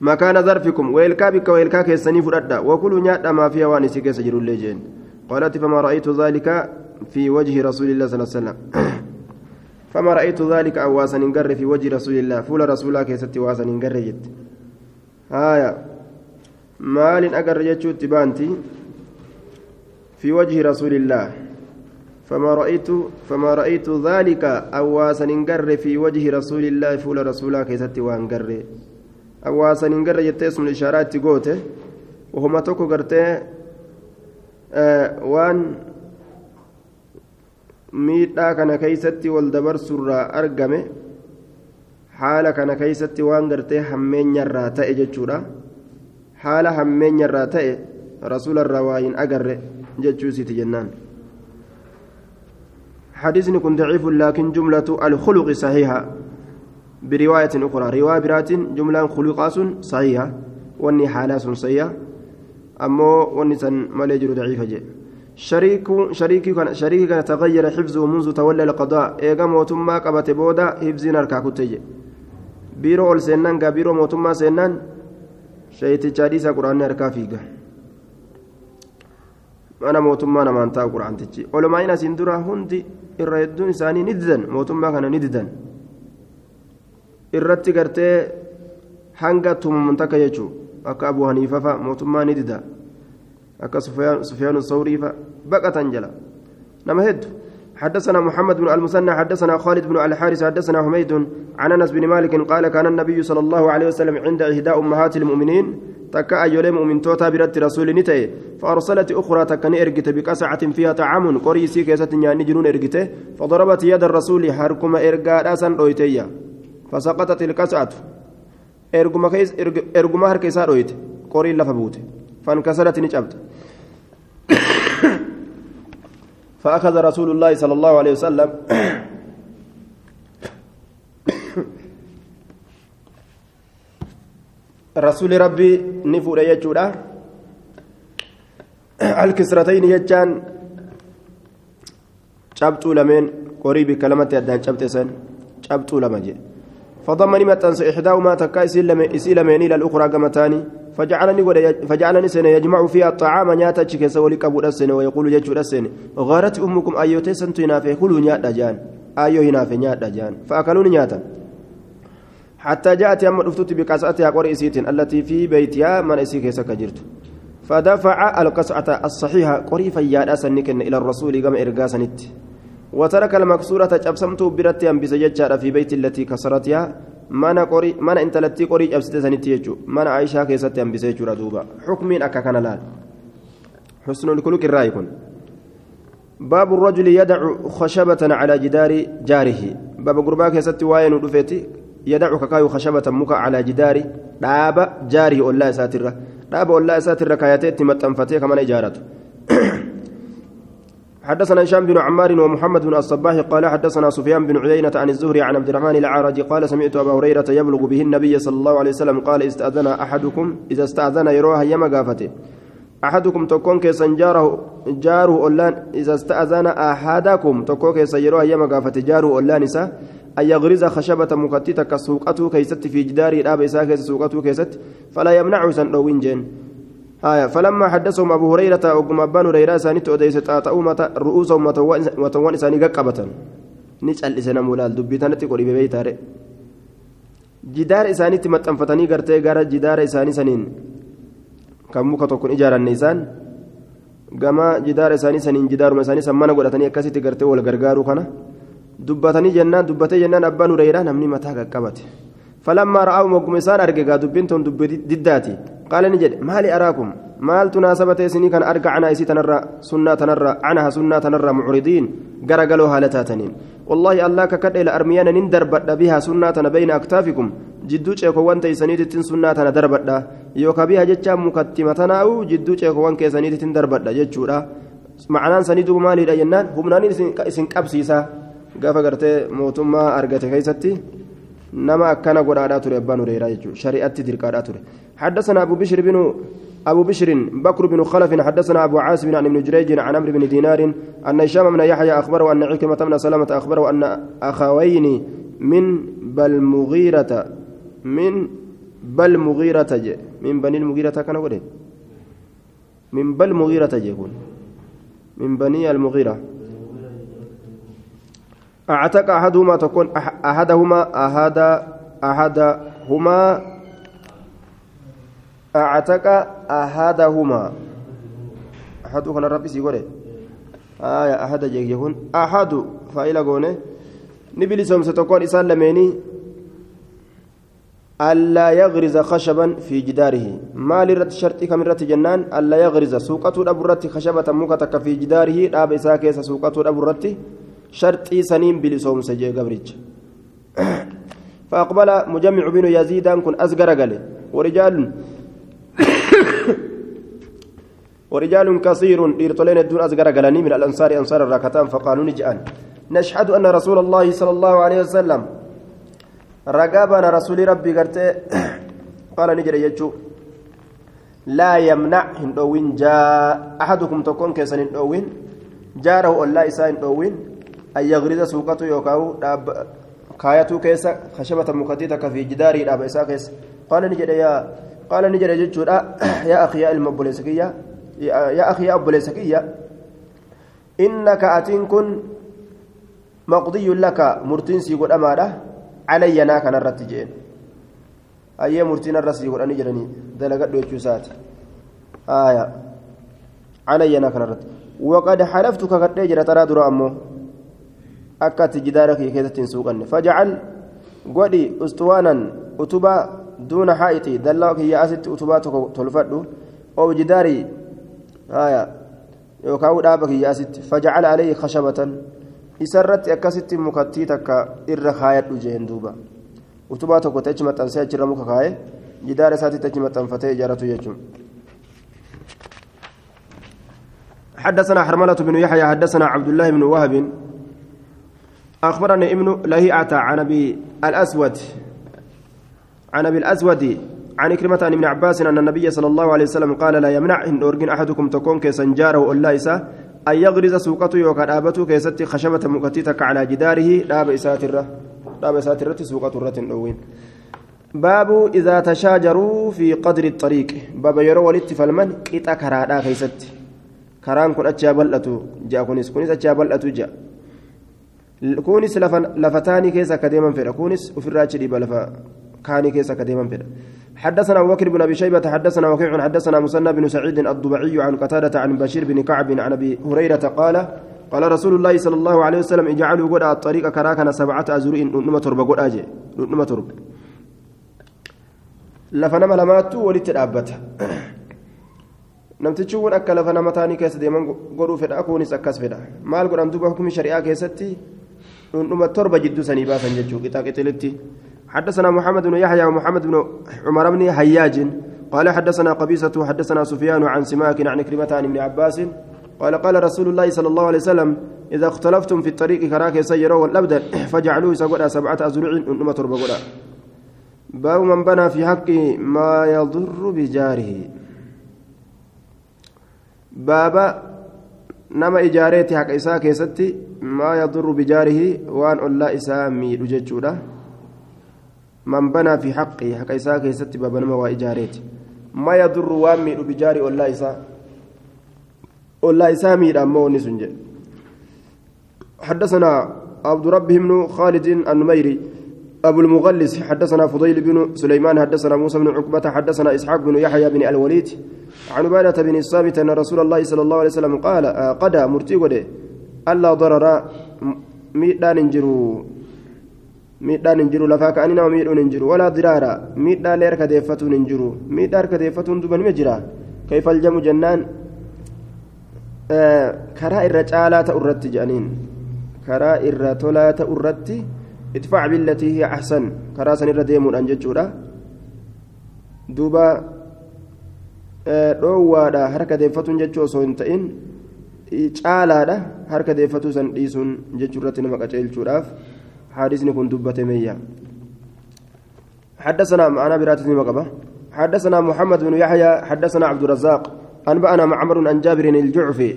مكان ظرفكم. ويلكا بك ويلكا كيسني فردا. وكلوا نياتا ما فيها وانسي كيس لجين قالت فما رأيت ذلك في وجه رسول الله صلى الله عليه وسلم. فما رأيت ذلك أواسا نقر في وجه رسول الله. فول رسول الله واسا نقر جت. آية. مال أقر تبانتي في وجه رسول الله. فما رأيت فما رأيت ذلك أواسا نقر في وجه رسول الله. فول رسول الله كيست وانقر أواسا نقر جت اسم الإشارات تقوته. وهما توكو قرتي waan miidhaa kana keeysatti wal dabarsurraa argame haala kana keeysatti waan gartee hammeenyarraa ta'e jechuudha haala hammeenyarraa ta'e rasuularraa waa hin agarre jechuusiti jennaan حديث كن ضعيف لكن جملة الخلق صحيحة برواية أخرى رواية برات جملة خلقاس صحيحة واني حالاس صحيحة أمو ونسان مالي جرو ضعيفة جي شريك شريكي كان شريكي كان تغير حفظه منذ تولى القضاء. إيغا موتما قبت بودا حفظين أركا كتجي. بيرو أول سنان قا بيرو موتما سنان شيتي جاديسا قرآن أركا فيغا. أنا موتما نما أنتا قرآن تجي. علماء ناس اندرا هندي الرئيدون إساني نددن. موتما كان نددن. irratti gartee hanga tumaman takka jechuudha akka abu haniifa fa'a mootummaa ni sufyaanu sawrii fa'a baqatan jala nama hedduu حدثنا محمد بن المثنى حدثنا خالد بن الحارث حدثنا حميد عن أنس بن مالك قال كان النبي صلى الله عليه وسلم عند إهداء أمهات المؤمنين تكا أيولي مؤمن توتا برت رسول نتي فأرسلت أخرى تكني ارجت بقسعة فيها طعام قريسي كيست نياني جنون ارجته فضربت يد الرسول حركما إرجا داسن دويتيا فسقطت القسعة ارجما كيس ارجما هركيسا دويت قري لفبوت. فانكسرت نجبت. فأخذ رسول الله صلى الله عليه وسلم رسول ربي نفور يجودا الكسرتين يجان qorii bikka lamatti addaan cabxe san cabxuu lama jedhe فضمني متنس إحداهما تكا إسي لمين إلى الأخرى كمتاني. فجعلني فجعلني سنة يجمع فيها الطعام نياتا تشيكس ولك أبو السنة ويقول يجو السنة غارت أمكم أيوتي سنتو ينافي خلو نيات دجان أيو ينافي نيات دجان فأكلوني نياتا. حتى جاءت يوم الأفتوت بقصعتها قرئ التي في بيتها من إسيك سكجرت فدفع القصعة الصحيحة قريفا يا أسنكن إلى الرسول كما إرقاسنت. وترك المكسورة جبسمت برت ججار في بيت التي كسرتها. Mana qorii mana intalattii qorii cabsite sanitti jechuudha mana aayishaa keessatti hambisee jechuudha duuba xukmiin akka kana laal xusnul kuluk irraayi kun باب الرجل يدع خشبة على جدار جاره باب قربا كيست واين ودفتي يدع كاكايو خشبة مكا على جدار داب جاره والله ساتره داب والله ساتره كاياتي متنفتي كمان إجارته حدثنا هشام بن عمار ومحمد بن الصباح قال حدثنا سفيان بن عيينة عن الزهري عن عبد الرحمن العارج قال سمعت أبا هريرة يبلغ به النبي صلى الله عليه وسلم قال استأذن أحدكم إذا استأذن يروها يما قافته. أحدكم تكون كيسن جاره جاره أولان إذا استأذن أحدكم تكون كيسن يروها يما قافته. جاره أولان إسا أن يغرز خشبة مكتتة كسوقته كيست في جدار الآب إسا كيس سوقته كيست فلا يمنع سن جن آية فلما حدثهم أبو هريرة وقم أبان هريرة سانت أديس تاتأوا رؤوسهم وتوان إساني قبة نسأل إسانا مولال دبيتان تقولي ببيتاري جدار إساني تمتنفتني قرتي قرى جدار إساني سنين. كم مكة تكون إجارة النيسان. isaanii saniin jidaaruma isaanii san mana godhatanii akkasitti gartee wal gargaaruu kana dubbatanii jennaan dubbatee jennaan abbaan hureyraa namni mataa qaqqabate فلما رأوا مقم إسان أرجع دبين تون دب دداتي. قال نجد مالي أراكم؟ مال تناسبة سني كان أرجع عنا إسي تنرى سنة تنرى عنها سنة تنرى معرضين. قرقلوا هالتاتنين والله الله ككد إلى أرميان ندربت بها سنة بين أكتافكم. جدو شيكوان تيسانيت تن سنة ندربت يوكا بها جتشا مكتمتنا أو جدو شيكوان كيسانيت تندربت جتشورا. معنaan sanii duuba maaliidha jennaan humnaan isin qabsiisa gaafa gartee mootummaa argate keessatti akkana godhaadhaa ture abbaan hureyraa jechuudha shari'atti dirqaadhaa ture. حدثنا أبو بشر بن أبو بشر بكر بن خلف حدثنا أبو عاصم عن ابن جريج عن عمرو بن دينار أن هشام بن يحيى أخبره أن عكرمة بن سلمة أخبره أن أخوين من بل مغيرة من بل مغيرة من بني المغيرة كان ولد من بل مغيرة يكون من بني المغيرة أعتق أحدهما تكون أحدهما أحد أحدهما أعتق أحدهما. أحد كان ربي سيقول آية أحد يكون أحد فإلى قونه نبي سوم ستكون إسان لميني. ألا يغرز خشبا في جداره. ما لرت شرطي كم رت جنان. ألا يغرز. سوقة أبرت خشبة مكتك في جداره. أب إساكيس سوقة أبرت شرطي سنين بلسوم سجي قبرج. فأقبل مجمع بن يزيد كن أزقر قال ورجال ورجال كثير إرتلين الدون أزقر قالني من الأنصار أنصار الراكتان فقالوا نجأن نشهد أن رسول الله صلى الله عليه وسلم رقابنا رسول ربي قرتي قال نجري يجو. لا يمنع هندوين جاء أحدكم تكون كيسن هندوين. جاره الله إسان هندوين. أن يغرز سوقته يوكاو كاياتو كيسا خشبة مكتيتك في جداري داب إسا كيس. قال نجري يا قال نجري يجو يا أخي يا المبوليسكية يا أخي يا أبوليسكية إنك أتين كن مقضي لك مرتنسي قد أمانه علي أنا كان الرتجين أي مرتين الرسي يقول أني جرني دلقت وجوسات آية. علي أنا كان الرت وقد حلفتك قد جرى ترى درا أكت جدارك كيسة سوقا فجعل قولي أسطوانا أتبا دون حائطي دلوك هي أست أتباتك تلفدو أو جداري آية يوكاو دابك هي أست فجعل عليه خشبة إسرت أكست مكتيتك إر خايت جين دوبا أتباتك تجمع تنسى جرمك خاي جدار ساتي تجمع تنفتي جارته يجمع حدثنا حرملة بن يحيى حدثنا عبد الله بن وهب أخبرني ابن لهيعة عن أبي الأسود عن أبي الأسود عن كلمة عن ابن عباس أن النبي صلى الله عليه وسلم قال لا يمنع إن أرجن أحدكم تكون كسنجاره ألا إسا أن يغرز سوقته يوكا آبته كيست خشبة مكتتك على جداره داب إساترة داب إساترة سوقة رة باب إذا تشاجروا في قدر الطريق باب يرو ولت فالمن قطع كرادا كيست. karaan kun achaa bal'atu ja'a kunis kunis achaa bal'atu ja'a kunis lafa taanii keessa akka deeman fedha. Kunis ofirraa achi dhiiba lafa kaanii keessa akka deeman fedha. حدثنا أبو بكر بن أبي شيبة حدثنا وكيع حدثنا مسنى بن سعيد الضبعي عن قتادة عن بشير بن كعب عن أبي هريرة قال قال رسول الله صلى الله عليه وسلم اجعلوا قد الطريق كراكنا سبعة أزرع نما تربة قد أجي نما تربة لفنما لماتو ولت الأبتة namtichi kun akka lafa nama taanii keessa deeman godhuu fedha kunis akkas fedha maal godhan duuba dhundhuma torba jidduu sanii baasan jechuu qixa qixilitti حدثنا محمد بن يحيى ومحمد بن عمر بن حياج قال حدثنا قبيصة حدثنا سفيان عن سماك عن كلمة عن ابن عباس قال قال رسول الله صلى الله عليه وسلم إذا اختلفتم في الطريق كراك سيروا والأبدل فجعلوه سقودا سبعة أزرع أنما تربة باب من بنى في حق ما يضر بجاره baaba nama ijaareeti haqa isaa keessatti maa yadurru bijaarihi waan ollaa isaa miidhu jechuudha man banaa fi haqqi haqa isaa keessatti baaba nama waa ijaareeti maa yadurru waan miidhu bijaari ollaa isaa ollaa isaa miidha ammoo wanni sun jedhe حدثنا عبد ربه بن خالد النميري أبو المغلس حدثنا فضيل بن سليمان حدثنا موسى بن عقبة حدثنا إسحاق بن يحيى بن الوليد عن عبادة بن الصامت أن رسول الله صلى الله عليه وسلم قال آه قدى مرتي قدى ألا ضرر ميدان انجرو ميدان انجرو لفاك أننا وميدون انجرو ولا ضرار ميدان لير كديفتون انجرو ميدان كديفتون دبن مجرى كيف الجم جنان؟ آه كرا الرجالة أردت جانين كرا الرتولة ادفع بالتي هي أحسن. كرا سنر ديمون أنججورا دوبا deeffatuun jechuu osoo hin ta'in caalaadha harka deeffatuu san dhiisuun jechuu irratti nama qaceelchuudhaaf حادثني كنت دبت ميا حدثنا معنا براتني مقبة حدثنا محمد بن يحيى حدثنا عبد الرزاق. أنبأنا معمر عن جابر الجعفي.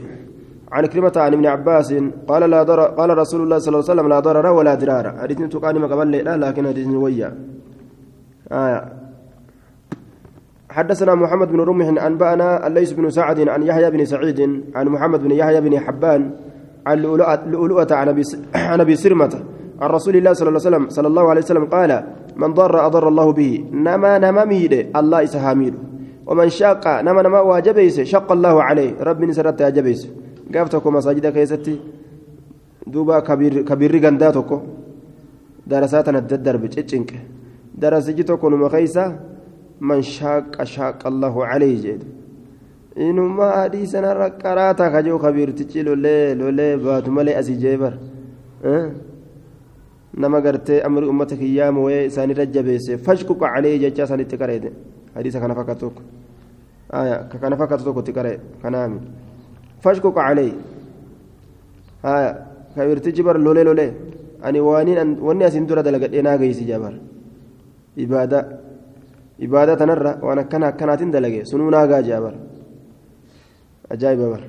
عن كلمة عن ابن عباس قال لا ضرر قال رسول الله صلى الله عليه وسلم لا ضرر ولا ضرار. حديثني تقاني مقبل لا لكن حديثني ويا. آه حدثنا محمد بن رمح أنبأنا الليث بن سعد عن يحيى بن سعيد عن محمد بن يحيى بن حبان عن لؤلؤة عن أبي سرمة عن رسول الله صلى الله عليه وسلم صلى الله عليه وسلم قال من ضر أضر الله به نما نما ميد الله إسهاميد ومن شاق نما نما واجبيس شق الله عليه. رب نسرت أجبيس قافتكم مساجد كيستي دوبا كبير كبير غنداتكو درساتنا الددر بتشنك درسجتكم مخيسه من شاق شاق الله عليه جد إنما حديثنا رقراتا خجو خبير تجي لولي لولي باتو ملي أسي جيبر أه؟ نما قرتي أمر أمتك أيام وي ساني رجبيس فشكك عليه ججا ساني تكريد حديث كان فكتوك آية كان فكتوك تكري كنامي فشكك عليه آية خبير تجبر لولي لولي أني وانين واني أسين درا دلقت إنا قيسي جبر إبادة akkana akkanaatiin dalage sunuu naagaa jaabar ajaa'iba bar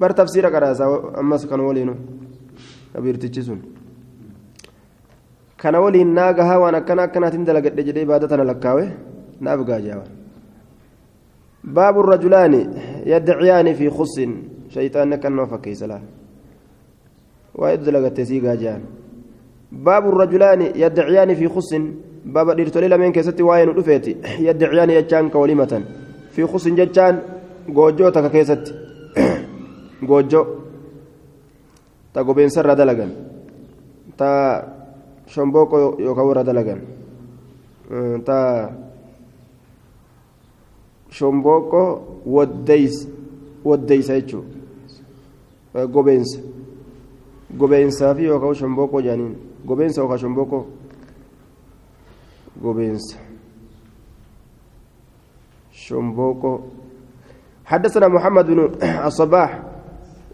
bar tafsiira qaraasaa ammas kan waliinu kabiirtichi sun kana waliin naagahaa waan akkana akkanaatiin dalagadhe jedhee ibaada tana lakkaawe naaf gaa jaabar باب الرجلان يدعيان في خص. شيطان كان فكيس لا ويد لغت سيغا جان باب الرجلان يدعيان في خص. بابا ديرتولي لمن كيستي واين دفيتي يدعيان يجان كولمة في خص ججان غوجو تك كيستي. غوجو. تغوبين سر دلغن ta shomboqoo yookaan warra dalagan ta shomboqoo waddeysa jechuudha gobeensa gobeensaa fi yookaan shomboqoo jaaniin gobeensa yookaan shomboqoo gobeensa شمبوكو حدثنا محمد بن الصباح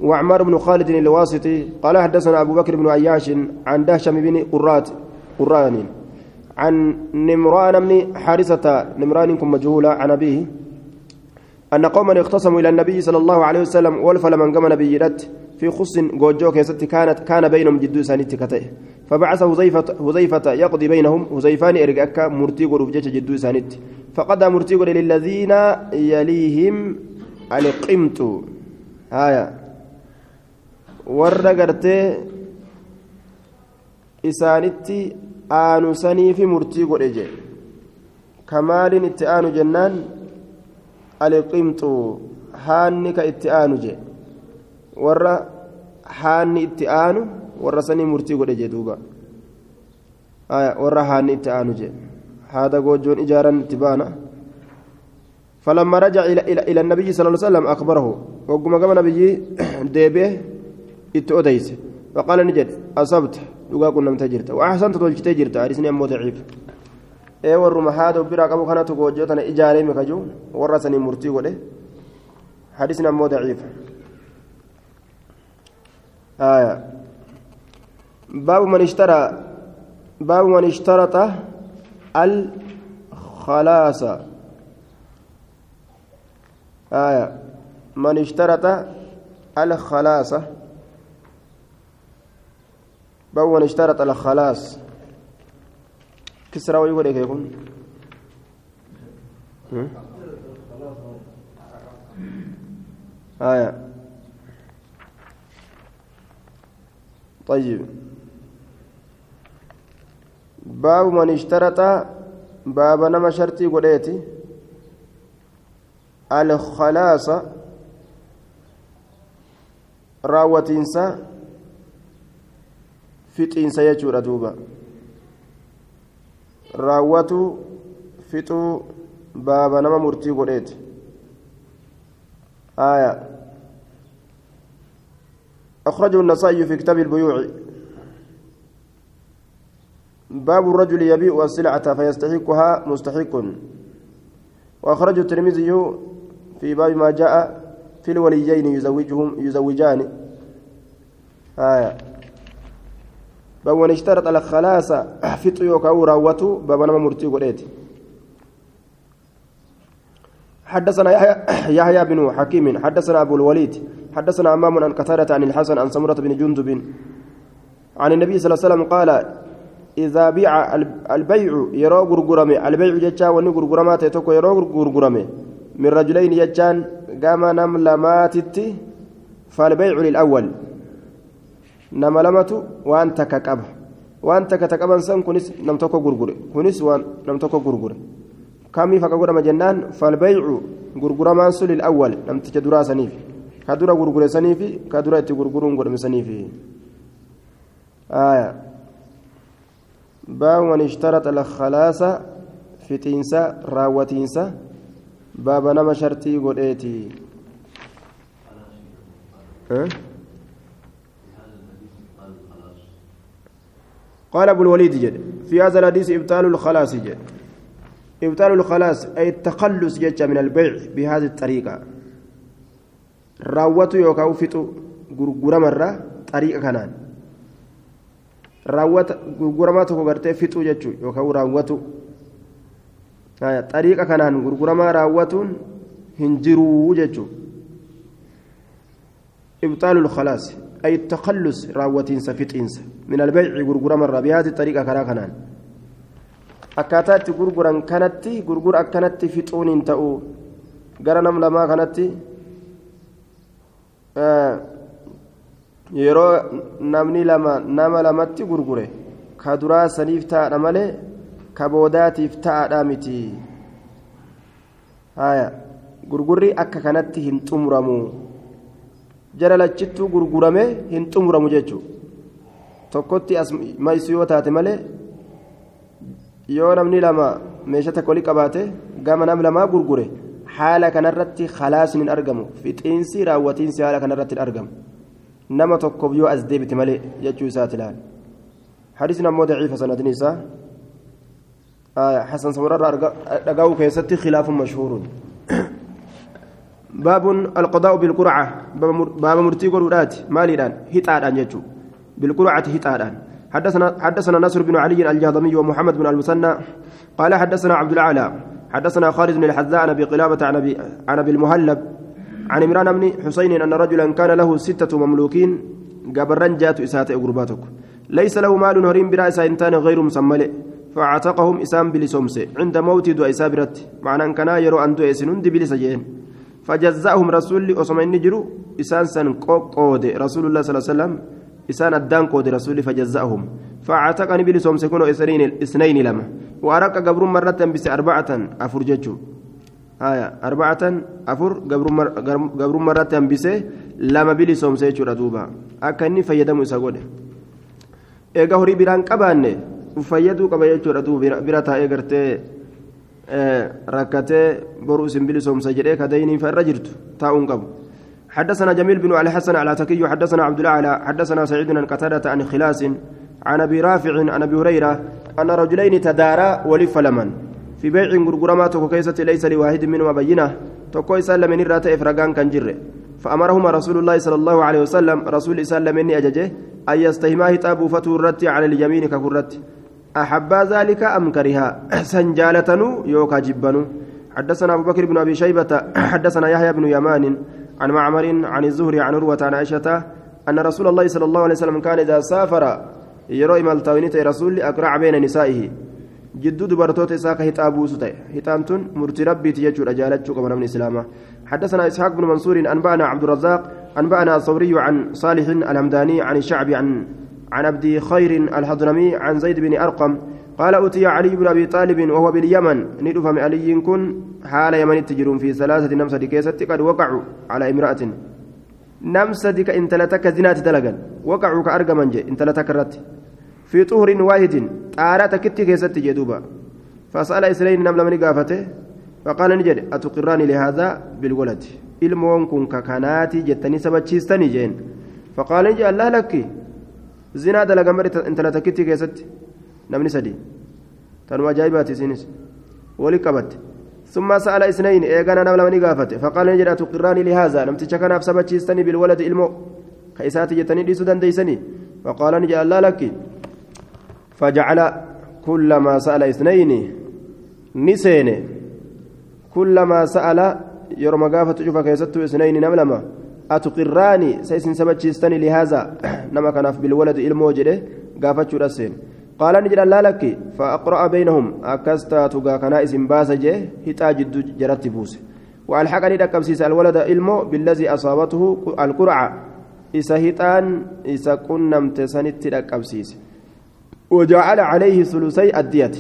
وعمار بن خالد الواسطي قال حدثنا أبو بكر بن عياش عن دهشم بن قرات قران عن نمران بن حارثة نمران مجهولة عن أبيه أن قوما اختصموا إلى النبي صلى الله عليه وسلم ولفل من قام نبي في خص جوجو كيست كانت كان بينهم جدو سانيت كته فبعث هزيفة هزيفة يقضي بينهم. هزيفان إرجعك مرتي غروف جدو سانيت. فقد مرتي للذين يليهم القمت. هايا. warra gartee isaanitti aanusanii fi murtii godhe je kamaaliin itti aanu je warra haanni itti aanu warra sanii murtii godhe je duuba warra haanni itti aanu je haada goojjoon ijaaran itti baana فلما رجع إلى, إلى, إلى النبي صلى الله عليه وسلم أخبره وقم قام نبي ديبه إتؤديس فقال نجد أصبت لقا كنا متجرت وأحسنت تولجتي جرت أرسني أمو ضعيف ee warruma haada biraa qabu kanatu goojjoo tana ijaaree mikaju warra sanii murtii godhe hadisni ammoo daciifa baabu man ishtara baabu man ishtarata الخلاصة آية من اشترط الخلاصة باب من اشترط الخلاص كسرى ويقول لك يكون آية. طيب. باب من اشترط باب نما شرطي قليتي الخلاص. راوتينسا. fixiinsa jechuudha duuba raawwatu fixuu baaba nama murtii godheeti. آية أخرجه النسائي في كتاب البيوع باب الرجل يبيع السلعة فيستحقها مستحق وأخرجه الترمذي في باب ما جاء في الوليين يزوجهم يزوجان آية باب اشترط الخلاص فطر يوكاو راوته باب نما مرتي قريت. حدثنا يحيى بن حكيم حدثنا أبو الوليد حدثنا عمام عن قتادة عن الحسن عن سمرة بن جندب. عن النبي صلى الله عليه وسلم قال إذا بيع البيع يرى غرغرمي. البيع جتا وني غرغرما تيتوكو يرى غرغرمي. من رجلين يجان قام نم لماتتي فالبيع للأول. نم لمت وأنت ككبه وأنت كتكبن سن كنس نم توكو غرغر كنس وان نم توكو غرغر كمي فكغرم جنان فالبيع غرغرما سل الأول نم تجدرا سنيف كدرا غرغر سنيف كدرا تغرغرون غرم سنيف آية باب من اشترط الخلاص فتنسا راوتينسا باب نما شرطي قديتي أه؟ قال ابو الوليد جد في هذا الحديث ابطال الخلاص جد ابطال الخلاص اي التخلص جد من البيع بهذه الطريقة راوته يوكاو فتو غرغرمرا طريقه كانان raawwata gurguramaa tokko gartee fixuu jechuun yookaan raawwatu xariiqa kanaan gurguramaa raawwatuun hin jiruu jechuun ibxaalul khalaas ay takhallus raawwatiinsa fixiinsa min albayci gurguramarraa bihaati xariiqa karaa kanaan akkaataa itti gurguran kanatti gurgura akkanatti fixuun hin ta'u gara nam lamaa yeroo namni lama nama lamatti gurgure ka duraa saniif ta'adha malee ka boodaatiif ta'adha miti gurgurri akka kanatti hin xumuramu jara lachittuu gurgurame hin xumuramu jechuudha tokkotti as maysu yoo taate malee yoo namni lama meeshaa takka walii qabaate gama nam lamaa gurgure haala kanarratti khalaasni hin argamu fixiinsi raawwatiinsi haala kanarratti hin argamu nama tokkoof yoo as deebite malee jechuu isaati حديثنا مو ضعيف سند نساء آه حسن سمرة رقاو كيستي خلاف مشهور باب القضاء بالقرعة. باب مرتي قرورات مالي الآن هتاد يجو. بالقرعة هتاد حدثنا حدثنا نصر بن علي الجهضمي ومحمد بن المثنى. قال حدثنا عبد العالى حدثنا خالد بن الحذاء عن أبي قلابة عن ابي عن أبي المهلب. عن عمران بن حسين أن رجلا كان له ستة مملوكين. قبرن جات اسات غرباتك. ليس له مال هريم برا انتان غير مسمل فأعتقهم إسام بلسومس عند موت دو إسابرت. معنى أن كان يرو أن دو إسنون دي بلسجين. فجزاهم رسول اسمين نجرو إسان سن قود رسول الله صلى الله عليه وسلم. إسان الدان قود رسول فجزاهم. فاعتقني بلسومس كونوا اسرين إثنين لما. وأرق قبر مرة بس أربعة أفرجتشو آية. أربعة أفر قبر مرة بس لما بلي سومسي جرا دوبا أكني فيدم إساقود إيقا هوري بران قباني fayyaduu qaba jechuudha tuu bira boruu isin bilisoomsa jedhee kadayniin irra jirtu taa'uun qabu. حدثنا جميل بن علي حسن على تكي حدثنا عبد الأعلى حدثنا سعيد بن قتادة عن خلاس عن أبي رافع عن أبي هريرة أن رجلين تدارا ولف لمن. في بيع غرغرما توكو كيسة ليس لواحد منهما بينة توكو يسلم من رات افرغان كان جر فأمرهما رسول الله صلى الله عليه وسلم رسول يسلم مني اججه أن يستهما هتابو فتورت على اليمين كفرت احب ذلك أم كرها سنجالتنو يوكا جبنو. حدثنا أبو بكر بن أبي شيبة حدثنا يحيى بن يمان عن معمر عن الزهري عن عروة عن عائشة أن رسول الله صلى الله عليه وسلم كان إذا سافر beena nisaa'ihi jidduu dubartoota isaa ka hixaa buusu ta'e hixaan tun murtii rabbiiti jechuudha jaalachuu qaba namni islaamaa حدثنا إسحاق بن منصور أنبأنا عبد الرزاق أنبأنا الثوري عن صالح الهمداني عن الشعبي عن عن عبد خير الحضرمي عن زيد بن أرقم قال أتي علي بن أبي طالب وهو باليمن. ندفم علي كن حال يمن تجرون في ثلاثة نمسة كيست قد وقعوا على امرأة. نمسة انت لتك زنات دلقا وقعوا كأرقمن انت لتك الرت في طهر واحد طارة كتي كيست جدوبا. فسأل إسرائيل نمل من قافته فقال نجد أتقراني لهذا بالولد. ilmoon kun kakanaati jettanii sabachiistanii jeen faqaala ni allah lakki zinaa dalagamar intala takkitti keessatti namni sadi tanuma ajaa'ibaati isinis wali qabatte. ثم سأل اثنين إيغانا نملا من قافته فقال نجد أتقراني لهذا لم تشكنا في سبتشيستني بالولد إلمو كيساتي جتني دي سودان ديسني فقال نجد الله لك فجعل كلما سأل اثنين نسين كلما سأل يرمى قافة شوف كيست اثنين نملما أتقراني سيسن سبتشيستني لهذا؟ نما كان في بالولد الموجده قافة شرسين قال نجد الله لك فأقرأ بينهم. أكستا تقا كنا إسم باسجه هتا جد جرت بوسه وألحقني دكبسيس الولد إلمو بالذي أصابته القرعة. إسا هتان إسا كنمت سنت دكبسيس وجعل عليه ثلثي الدية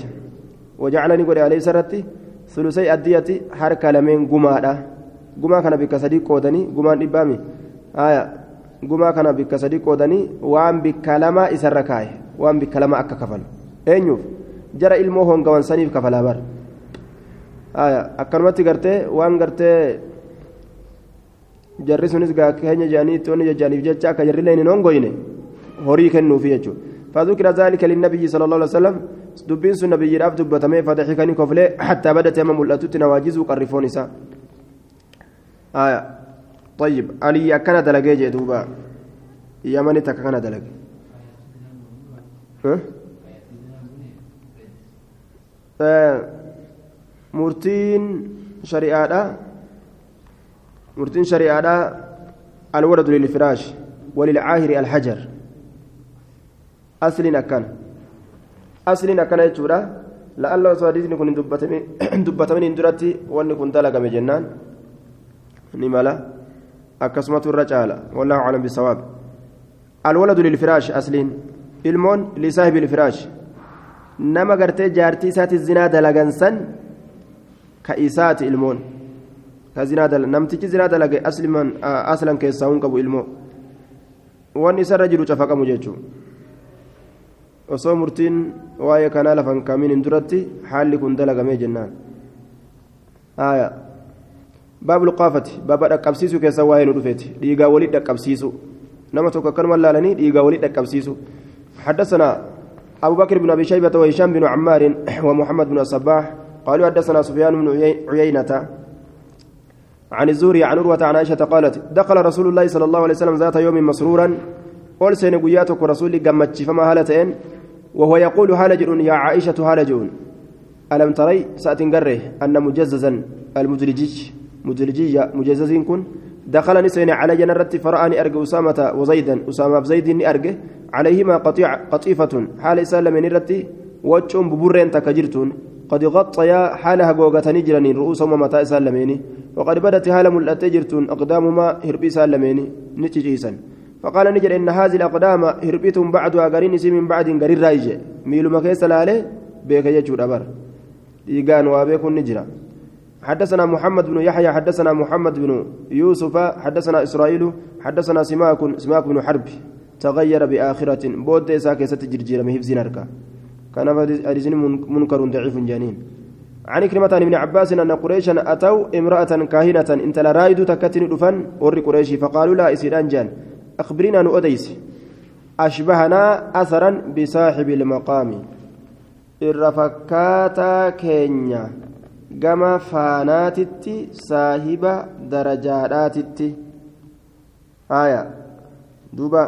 وجعلني قل عليه سرتي ثلثي الدية حركة لمن قمادا بك صديق قودني قمان إبامي آية قما كان بك صديق قودني وان بك لما إسركاي وان بك لما أكا كفل أينيوف جرى إلمو هون قوان سنيف كفلا بر آية أكرمتي قرتي وان قرتي jarri sunis gaa keenya jaaniitti wanni jajjaaniif jecha akka jarri leen hin hongoyne horii kennuufi jechuudha. فذكر ذلك للنبي صلى الله عليه وسلم دبين سن نبي راف دبتمي فضحكني كفله حتى بدت يم ملأتت نواجز وقرفون آية. طيب علي أكنا دلقي جدوبا يمني تكنا دلقي. ها؟ مرتين شريعة مرتين شريعة الولد للفراش وللعاهر الحجر. أصل أكن أصل أكن يجورا لعل صادقني كن دبتمين اندرتي وأني كنت لك جنان نملا أكسمة الرجال والله أعلم بالصواب الولد للفراش أصل المون لصاحب الفراش نما قرتي جارتي سات الزنا دلغنسن كإسات المون كزنا دل نمتي زنا دلغ أصل من أصلا كيساون كبو المو وان إسر رجل شفقم جيتشو osoo murtiin waa'ee kanaa lafan kaamiin duratti haalli kun dalagamee jennaan. Aayaa. Luqaafati baaba dhaqqabsiisuu keessa waa'ee nu dhufeeti. Dhiigaa walii dhaqqabsiisu nama tokko akkanuma laalanii dhiigaa walii dhaqqabsiisu حدثنا أبو بكر بن أبي شيبة وهشام بن عمار ومحمد بن الصباح قالوا حدثنا سفيان بن عيينة عن الزهري عن عروة عن عائشة قالت دخل رسول الله صلى الله عليه وسلم ذات يوم مسرورا قال سين قياتك رسولي قمتش فما هالتين وهو يقول هالجر يا عائشة هالجون ألم تري سأتنقره أن مجززا المدلجيج مدلجية مجززين كن. دخل نسين على جنرتي فرآني أرجع أسامة وزيدا. أسامة بزيد أرجع عليهما قطيع قطيفة حال سالم نرتي وجهم ببرين تكجرتون قد غطيا حالها جوجة نجرني رؤوسهما متى سالمين وقد بدت حال ملأت جرتون أقدامهما هربي سالمين نتجيسا فقال نجر إن هذه الأقدام هربيتم بعدها قرين من بعد قرين رايج ميلو مكيس لاله بيك يجور أبر. إيقان وابيكم نجرا. حدثنا محمد بن يحيى حدثنا محمد بن يوسف حدثنا إسرائيل حدثنا سماك سماك بن حرب تغير بآخرة. بود ساكي ستجرجير مهيف زنركا كان حديث منكر ضعيف جانين. عن كلمة ابن عباس أن قريشا أتوا امرأة كاهنة. إنت لا رايد تكتن دفن. ور قريشي فقالوا لا إسيران جان. أخبرنا أن أديس. أشبهنا أثرا بصاحب المقام. الرفكاتا كينيا. Gama faanaatitti saahiba darajaadhaatitti haya duuba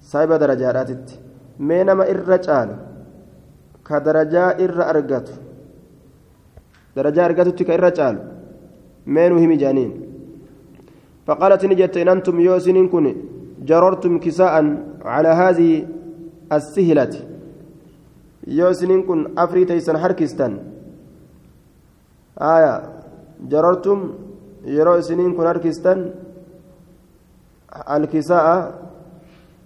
saahiba darajaadhaatitti mee nama irra caalu ka darajaa irra argatu darajaa argatutti ka irra caalu mee nu himi jaaniin فقالت نجت إن أنتم يوسن كن جررتم كساء على هذه السهلة يوسن كن أفريتيسن حركستان آية جررتم يرو سنين كن هركستان الكساء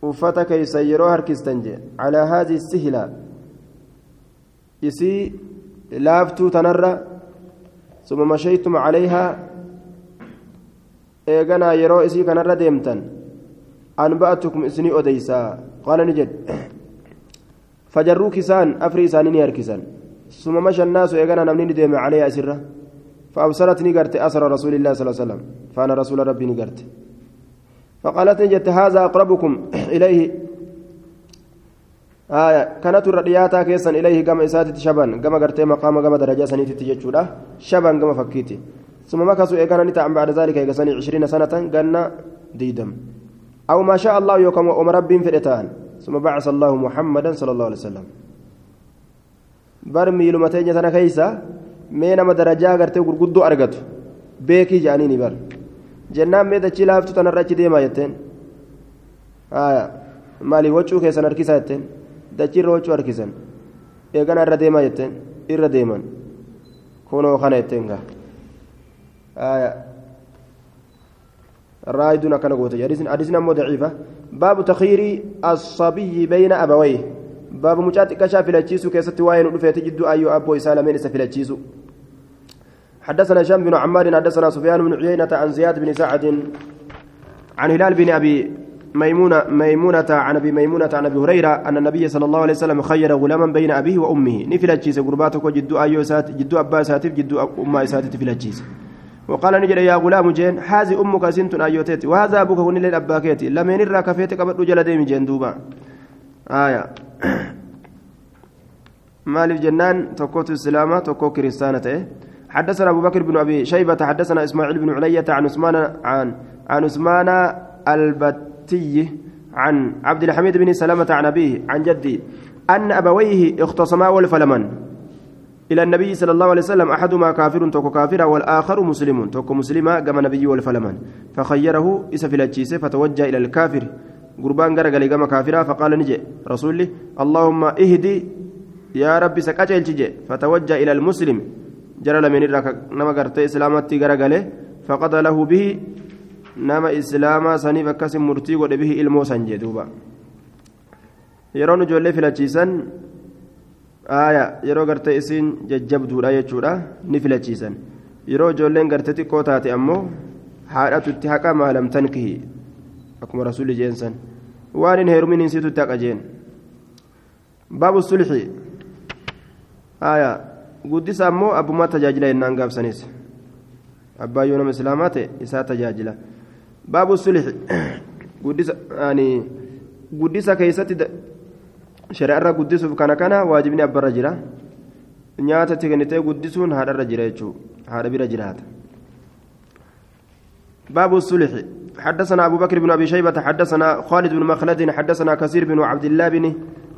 uffata keeysa yeroo harkistan jee calaa haadii sihila isii laaftuu tanarra suma mashaytum calayhaa eeganaa yeroo isii kanarra deemtan anba'atukum isinii odeysaa qaala ni jedhe fajarruu kisaan afri isaanii ni harkisan ثم مشى الناس يقنا نمني ديم عليها أسرة فأبصرت نقرت أسر رسول الله صلى الله عليه وسلم فأنا رسول ربي نقرت. فقالت نجت هذا أقربكم إليه؟ آية كانت الرئياتا كيسا إليه قام إساتي شبان قام قرتي مقام قام درجة سنيتي تججودا شبان قام فكيتي. ثم مكثوا إيقانا نتعم بعد ذلك يقسني عشرين سنة قلنا ديدم. أو ما شاء الله يوكم ومرب في الإتان ثم بعث الله محمدا صلى الله عليه وسلم. bar miiluma teenya sana keeysa mee nama darajaa agartee gurguddoo argatu. Beekii jedhaniini bar jennaan mee dachii laaftu tanarra achi deemaa jetteen. Maalii waccuu keessan harkisaa jetteen. Dachiirra waccuu harkisan. Eegana irra deemaa jetteen. Irra deeman. Kunoo kana jetteen gaa. Raayidun akkana goote hadiisni ammoo daciifa. Baabu takhiiri assabiyi bayna abawayhi. الصبي بين أبويه باب مجات كشاف الاتشيسو كيست واين ودفيت جدو ايو ابو سالمين سفلاتشيسو حدثنا هشام بن عمار حدثنا سفيان بن عيينة عن زياد بن سعد عن هلال بن ابي ميمونة ميمونة عن ابي ميمونة عن ابي هريرة ان النبي صلى الله عليه وسلم خير غلاما بين ابيه وامه نفلاتشيس قرباتك جدو ايو سات جدو ابا ساتف جدو امه ساتف فلاتشيس وقال نجد يا غلام جين هذه أمك سنت ايوتيت وهذا أبوك هن للاباكيت لمن الراكفيت قبل جل ديم جين دوبا آية. مالف جنان توكوت السلامة توكو كريستانة. حدثنا أبو بكر بن أبي شيبة حدثنا إسماعيل بن علية عن عثمان عن عن عثمان البتي عن عبد الحميد بن سلامة عن أبيه عن جدي أن أبويه اختصما والفلمن. إلى النبي صلى الله عليه وسلم أحدهما كافر توكو كافر والآخر مسلم توكو مسلما كما نبي والفلمن. فخيره إسفل فتوجه إلى الكافر. قربان غرغلي كما كافرا فقال نجي رسولي اللهم اهدي يا ربي سكاجل تجي فتوجه إلى المسلم. جرى من نما غرتي إسلامتي غرغله فقد له به نما إسلاما سني فكسم مرتي ود به إلمو سنجي دوبا. يرون جولي فلچيسن آية gartee isiin jajjabduudha jechuudha ni filachiisan yeroo ijoolleen gartee xiqqoo taate ammoo haadhatutti haqa maalam tankihi akkuma rasuulli jeensan waan hin heerumin hin situtti haqa jeen baabu sulxi aya guddisa ammoo abbummaa tajaajila yennaan gaabsanis abbaa yoo nama islaamaa ta'e isaa tajaajila baabu sulxi guddisa yani guddisa keessatti shari'arra guddisuuf kana kana waajibni abbarra jira nyaata itti kennitee guddisuun haadharra jira jechuudha haadha bira jiraata باب الصلح حدثنا أبو بكر بن أبي شيبة حدثنا خالد بن مخلد حدثنا كثير بن عبد الله بن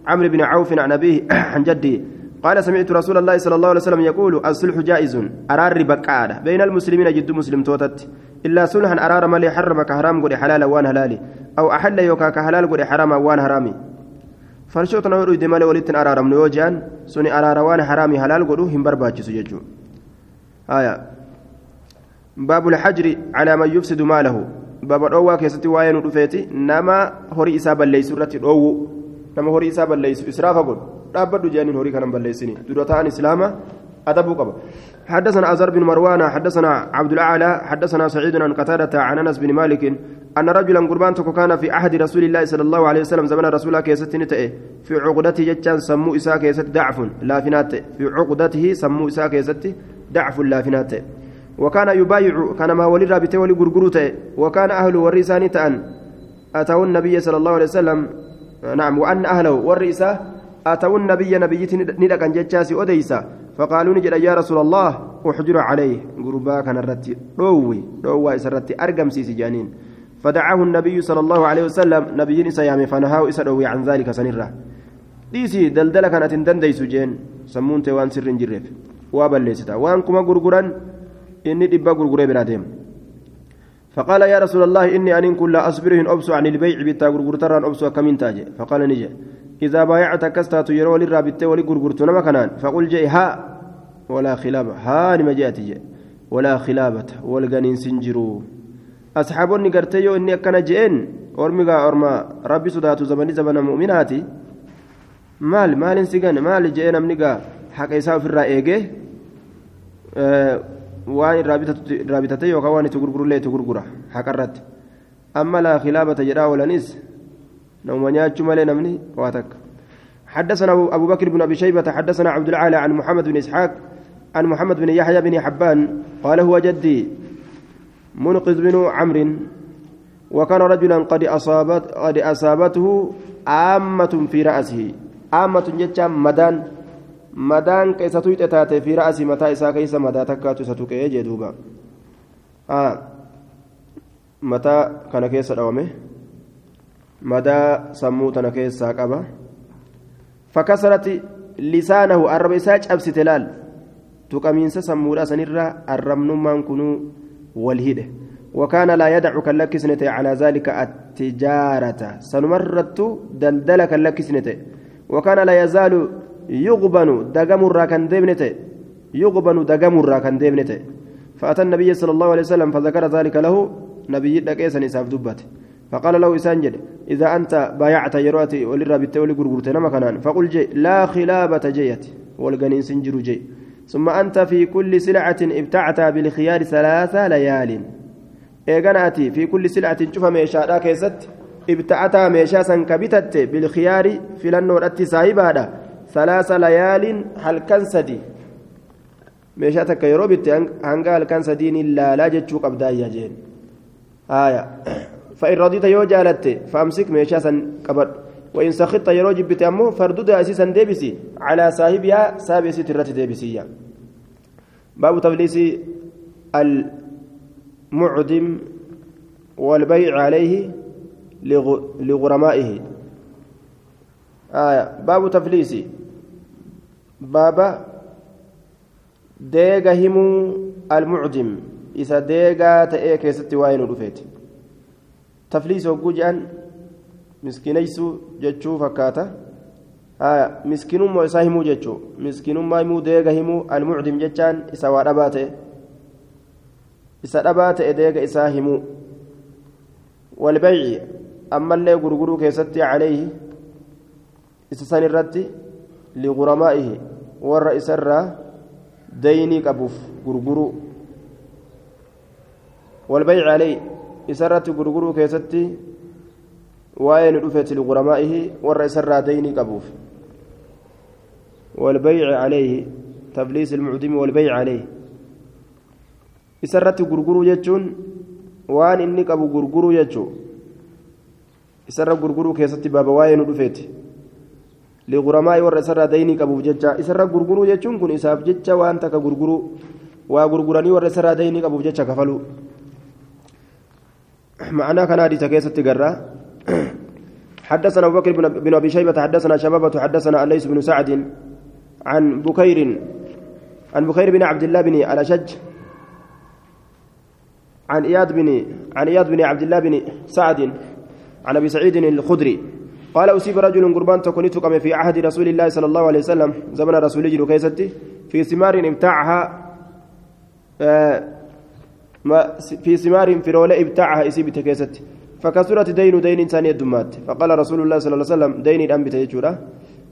عمرو بن عوف عن أبيه عن جده. قال سمعت رسول الله صلى الله عليه وسلم يقول الصلح جائز أرار بكادة بين المسلمين جد مسلم توتت. إلا صلحا أرار مالي حرمك حرام قد حلال وان هلالي. أو أحل يوكا كحلال قد حرام وان حرامي فرشوت نور دمال ولتن أرار من يوجان سني أرار وان حرامي حلال قدو هم سججو. آية. باب الحجر على من يفسد ماله. باب الأوى كيستي واين رفيتي نما هوري إسابة ليس رتي نما هوري إسابة ليس إسرافة قل dhaabbadhu jeeniin horii kanan balleessini. Dura ta'an islaama adabuu qaba. حدثنا أزر بن مروان حدثنا عبد الأعلى حدثنا سعيد عن قتادة عن أنس بن مالك أن رجلا قربان كان في عهد رسول الله صلى الله عليه وسلم زمن رسول الله كيست في عقدته جتان سمو إساء كيست ضعف لافنات في عقدته سمو إساء كيست ضعف لافنات وكان يبايع كان ما ولي رابطة ولي غرغروته وكان أهل ورثان تأن. أتوا النبي صلى الله عليه وسلم نعم وأن أهله والرئيسة أتوا النبي نبيتي ندق أن جتشاسي أديسا فقالوا نجد يا رسول الله أحجر عليه. قربا كان الرتي روي روى إسرتي أرقم سيسي جانين. فدعاه النبي صلى الله عليه وسلم نبي سيامي فنهاه إسروي عن ذلك سنرة. ديسي دلدل كانت دنديس جين سمون وان سر جريف وابليستا وان كما قرقرا إني دبا قرقري براديم فقال يا رسول الله إني أن كل أصبره أبسو عن البيع بتا قرقرتران أبسو كمين تاجي فقال نجي إذا بايعت كستات يرو للرابطة ولقرقرت نما كنان. فقل جاء ها. ولا خلابة ها نما جاءت جاء ولا خلابة والغنين سنجرو. أصحابوني قرتيو إني أكنا جئن. أرمي أرما. ربي صداتو زمني زمن مؤمناتي. maal maalin si gane maali jee namni gaa haqa isaa ofirraa eegee waan irraa bitate yookaan waan itti gurgurullee itti gurgura haqa irratti amma laa khilaabata jedhaa oolanis نوم نياتشو مالي نمني واتك حدثنا أبو بكر بن أبي شيبة حدثنا عبد العالى عن محمد بن إسحاق عن محمد بن يحيى بن حبان قال هو جدي منقذ بن عمرو وكان رجلا قد أصابت قد أصابته عامة في رأسه عامة جتا مدان مدان كيسة تاتي في رأسه متى إسا كيسة مدى تكاتو ستوكي جدوبا آه متى كان كيسة دوامه madaa sammuu tana keessaa qaba. Fakasarati lisaanahu arraba isaa cabsite laal. Tuqamiinsa sammuudha sanirraa arrabnummaan kunuu wal hidhe. وكان لا يدع كاللكسنة على ذلك التجارة سنمرت دلدل كاللكسنة وكان لا يزال يغبن دقم الراكن ديبنته يغبن دقم الراكن ديبنته. فأتى النبي صلى الله عليه وسلم فذكر ذلك له نبي دقيسا إساف دبته فقال له إسانجد إذا أنت بايعت يروتي وللرابط ولقرقرت نما كنان فقل جي لا خلابة جيت والقنين سنجر جي. ثم أنت في كل سلعة ابتعت بالخيار ثلاثة ليال. إيغاناتي في كل سلعة شوف ميشا لا كيست ابتعت ميشا سنكبتت بالخيار في لنور التسايبادا ثلاث ليال هل كنسدي ميشا تكيرو بت هنقا هل كنسدي إلا لا جتشوك أبدايا جين. آية. فإن رضيت يو جالت فأمسك ميشا سن قبر. وإن سخطت يرو جبت أمه فردد أسيسا ديبسي. على صاحبها سابسي ترت ديبسية باب تفليس المعدم والبيع عليه لغرمائه. آية. باب تفليس بابا ديغا همو المعدم إذا ديغا تأي كيستي واين رفيت tafliis hogguu jedhan miskineysuu jechuu fakkaata haya miskinummaa isaa himuu jechuu miskinummaa himuu deega himuu almucdim jechaan isa waa dhabaa ta'e isa dhabaa ta'e deega isaa himuu walbayci ammallee gurguruu keessatti caleeyhi isa san irratti liguramaaihi warra isarraa daynii qabuuf gurguruu walbayci alay isarratti gurguruu keessatti waa'ee nu ni dhufeeti liquramaa'ihi warra isarraa daynii qabuuf. Walbayci alayhi tabliis ilmucdimi walbayci alayhi isarratti gurguruu jechuun waan inni qabu gurguruu jechuu. Isarra gurguruu keessatti baaba waa'ee nu dhufeeti. Liquramaa'ii warra isarraa daynii qabuuf jecha isarra gurguruu jechuun kun isaaf jecha waan takka gurguruu waa gurguranii warra isarraa daynii qabuuf jecha kafaluu معناه كان حديث كيسة قرة حدثنا أبو بكر بن أبي شيبة حدثنا شبابة حدثنا الليث بن سعد عن بكير عن بكير بن عبد الله بن الأشج عن إياد بن عن إياد بن عبد الله بن سعد عن أبي سعيد الخدري قال أصيب رجل قربان تكونيت كما في عهد رسول الله صلى الله عليه وسلم زمن رسول كيستي في ثمار ابتاعها آه في ثمار في رولة ابتاعها إسيبت كيستي فكسرت دين دين إنسان الدمات فقال رسول الله صلى الله عليه وسلم دين الأنبت يجورا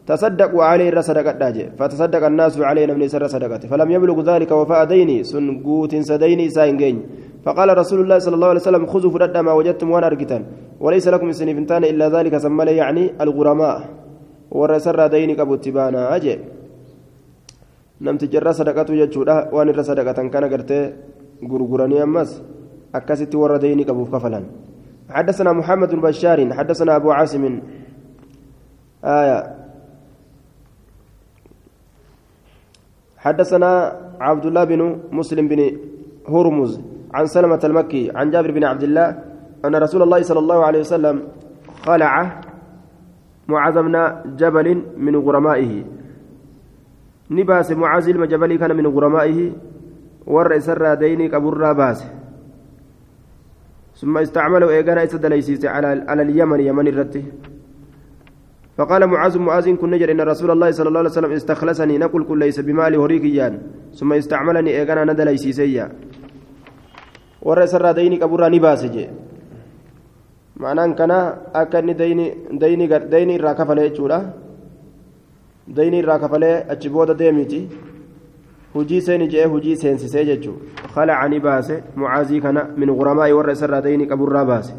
تصدقوا عليه صدقة داجة فتصدق الناس عليه من سر صدقة فلم يبلغ ذلك وفاء ديني سن سديني ساينجين. فقال رسول الله صلى الله عليه وسلم خذوا فرد ما وجدتم وأنا ارجتان وليس لكم سنفنتان إلا ذلك سمى يعني الغرماء. والرسر ديني ابو تبانا أجي. نمت جرى صدقته جدودا وان صدقة كان قرتي غرغراني أمس. اكست ور ديني أبو كفلان. حدثنا محمد بن بشار. حدثنا أبو عاصم. آية. حدثنا عبد الله بن مسلم بن هرمز عن سلمة المكي عن جابر بن عبد الله أن رسول الله صلى الله عليه وسلم خلع بن جبل من غرمائه. نباس معاذ جبل كان من غرمائه. سر ديني كبر باس. ثم استعملوا إيقانا إسد على على اليمن يمن الرته فقال معاذ معاذ كن نجر إن رسول الله صلى الله عليه وسلم استخلصني نقول كل ليس بمال هريكيان ثم استعملني إيقانا ند ليسيسيا warra isarraa dayni qaburraa ni baase jee ma'anaan kana akka inni dayni irraa kafale jechuudha dayni irraa kafalee achi booda deemiti hujii seeni jee hujii seensisee jechuu khalaca ni baase mucaazii kana min guramaa'i warra isarraa dayni qaburraa baase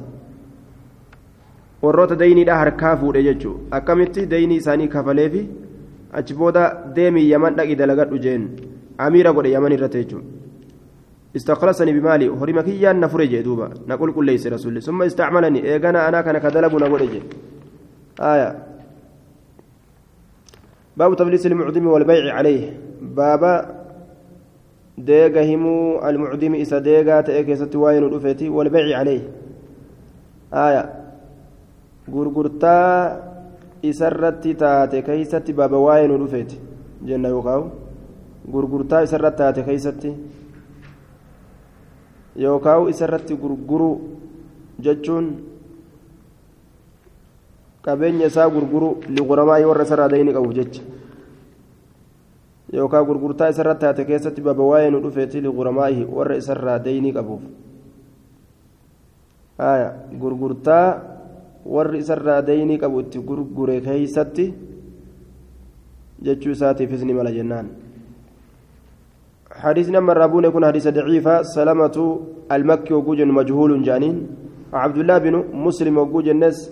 warroota dayniidha harkaa fuudhe jechuu akkamitti dayni isaanii kafaleefi achi booda deemii yaman dhaqi dalagadhu jeen. Amiira godhe yaman irratti jechuudha. استخلصني بمالي هرم كيان نفرج دوبا نقول كل ليس رسول ثم استعملني ايغانا أنا كان كدلب نقول آية باب تبليس المعدم والبيع عليه بابا ديغا همو المعدم إسا ديغا تأكي ستواين الأفيتي والبيع عليه آية غرغرتا إسرتي تاتي gurgurtaa isarratti taate keeysatti baba waa'ee nu dhufeeti jenna yookaawu gurgurtaa isarratti taate keeysatti yookaawu isarratti gurguruu jechuun qabeenya isaa gurguruu liquramaa warra isarraa dayni qabuuf jecha. Yookaan gurgurtaa isarratti taate keessatti baba waa'ee nu dhufeeti liquramaa'ihi warra isarraa dayni qabuuf. Gurgurtaa warri isarraa dayni qabu itti gurgure keeysatti jechuu isaatiifis ni mala jennaan. حديث نمر رابون يكون حديث ضعيفة سلامة المكي وجوج مجهول جانين عبد الله بن مسلم وجوج الناس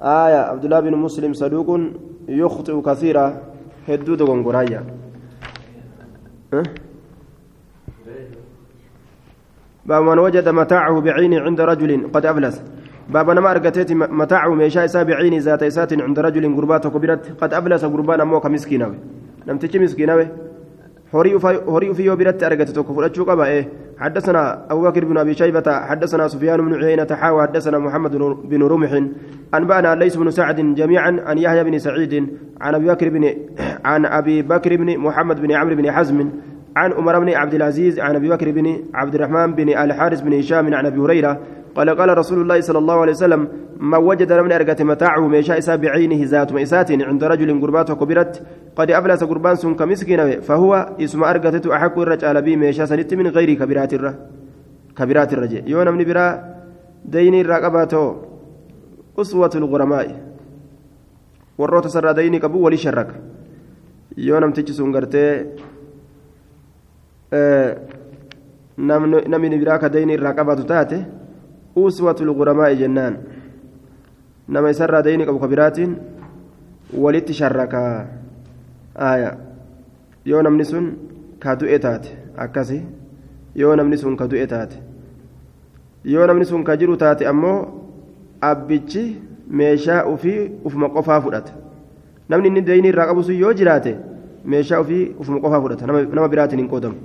آية عبد الله بن مسلم صدوق يخطئ كثيرا هدود غنغرايا أه؟ باب من وجد متاعه بعين عند رجل قد أفلس باب نما أرقتيت متاعه ميشاء إسا بعين ذات إسات عند رجل قرباته كبرت قد أفلس قربان أموك مسكينة نمتك مسكينة هوري في وبرت أرقت تكفرت قبا إيه. حدثنا أبو بكر بن أبي شيبة حدثنا سفيان بن عيينة حاوى حدثنا محمد بن رمح. أنبأنا ليس بن سعد جميعا عن يحيى بن سعيد عن أبي بكر بن عن أبي بكر بن محمد بن عمرو بن حزم عن عمر بن عبد العزيز عن أبي بكر بن عبد الرحمن بن الحارث بن هشام عن أبي هريرة قال قال رسول الله صلى الله عليه وسلم ما وجد من أرقة متاعه ميشاء إسا بعينه ذات مئسات عند رجل قرباته كبرت قد أفلس قربان سن كمسكين فهو إسم أرقة أحق الرجال بي ميشاء سنت من غير كبيرات الره كبيرات الرجل. يوم من برا ديني الرقباته أسوة الغرماء. warroota sarraa dayni qabu walii sharraka yoo namtichi sun gartee namni biraa ka dayni irraa qabatu taate uswatul guramaa'i jennaan nama isarraa dayni qabu ka biraatiin walitti sharrakaa aayaa yoo namni sun ka du'e taate akkasi yoo namni sun ka du'e taate yoo namni sun ka jiru taate ammoo abbichi meeshaa ofii ufuma qofaa fudhata namni inni deeyinii irraa qabu sun yoo jiraate meeshaa ofii ufuma qofaa fudhata nama biraatiin hin qoodamu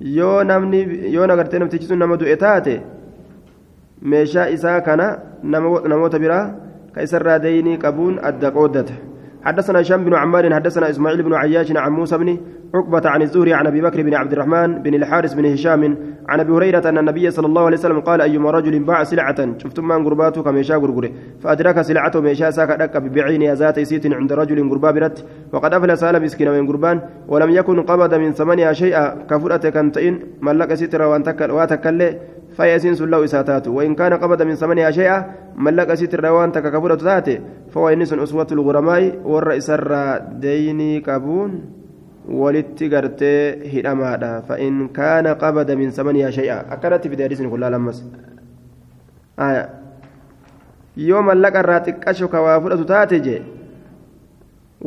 yoo namni yoo nagartee namtichi sun nama du'e taate meeshaa isaa kana namoota biraa ka isarraa deeyinii qabuun adda qooddata حدثنا هشام بن عمار حدثنا إسماعيل بن عياش عن موسى بن عقبة عن الزهري عن أبي بكر بن عبد الرحمن بن الحارث بن هشام عن أبي هريرة أن النبي صلى الله عليه وسلم قال أيما رجل باع سلعة شفتم من قرباته كميشا غرغره فأدرك سلعته ميشا ساكا دك بعين ذات سيت عند رجل قربا برت وقد افلس على مسكين من قربان ولم يكن قبض من ثمانية شيئا كفرة كنتين ملك ستر واتكل فيسين سلو إساتات وإن كان قبض من ثمانية شيئا ملك ستر وان تككفرة ذاته فهو إنس أسوة الغرماء والرئيس ديني كابون walitti gartee hidhamaadha fa'in kaana qabada min samaniyaa shay'a akkanatti fide hadiisni kun laalammas yoo mallaqa irraa xiqqasho ka waa fudhatu taate jee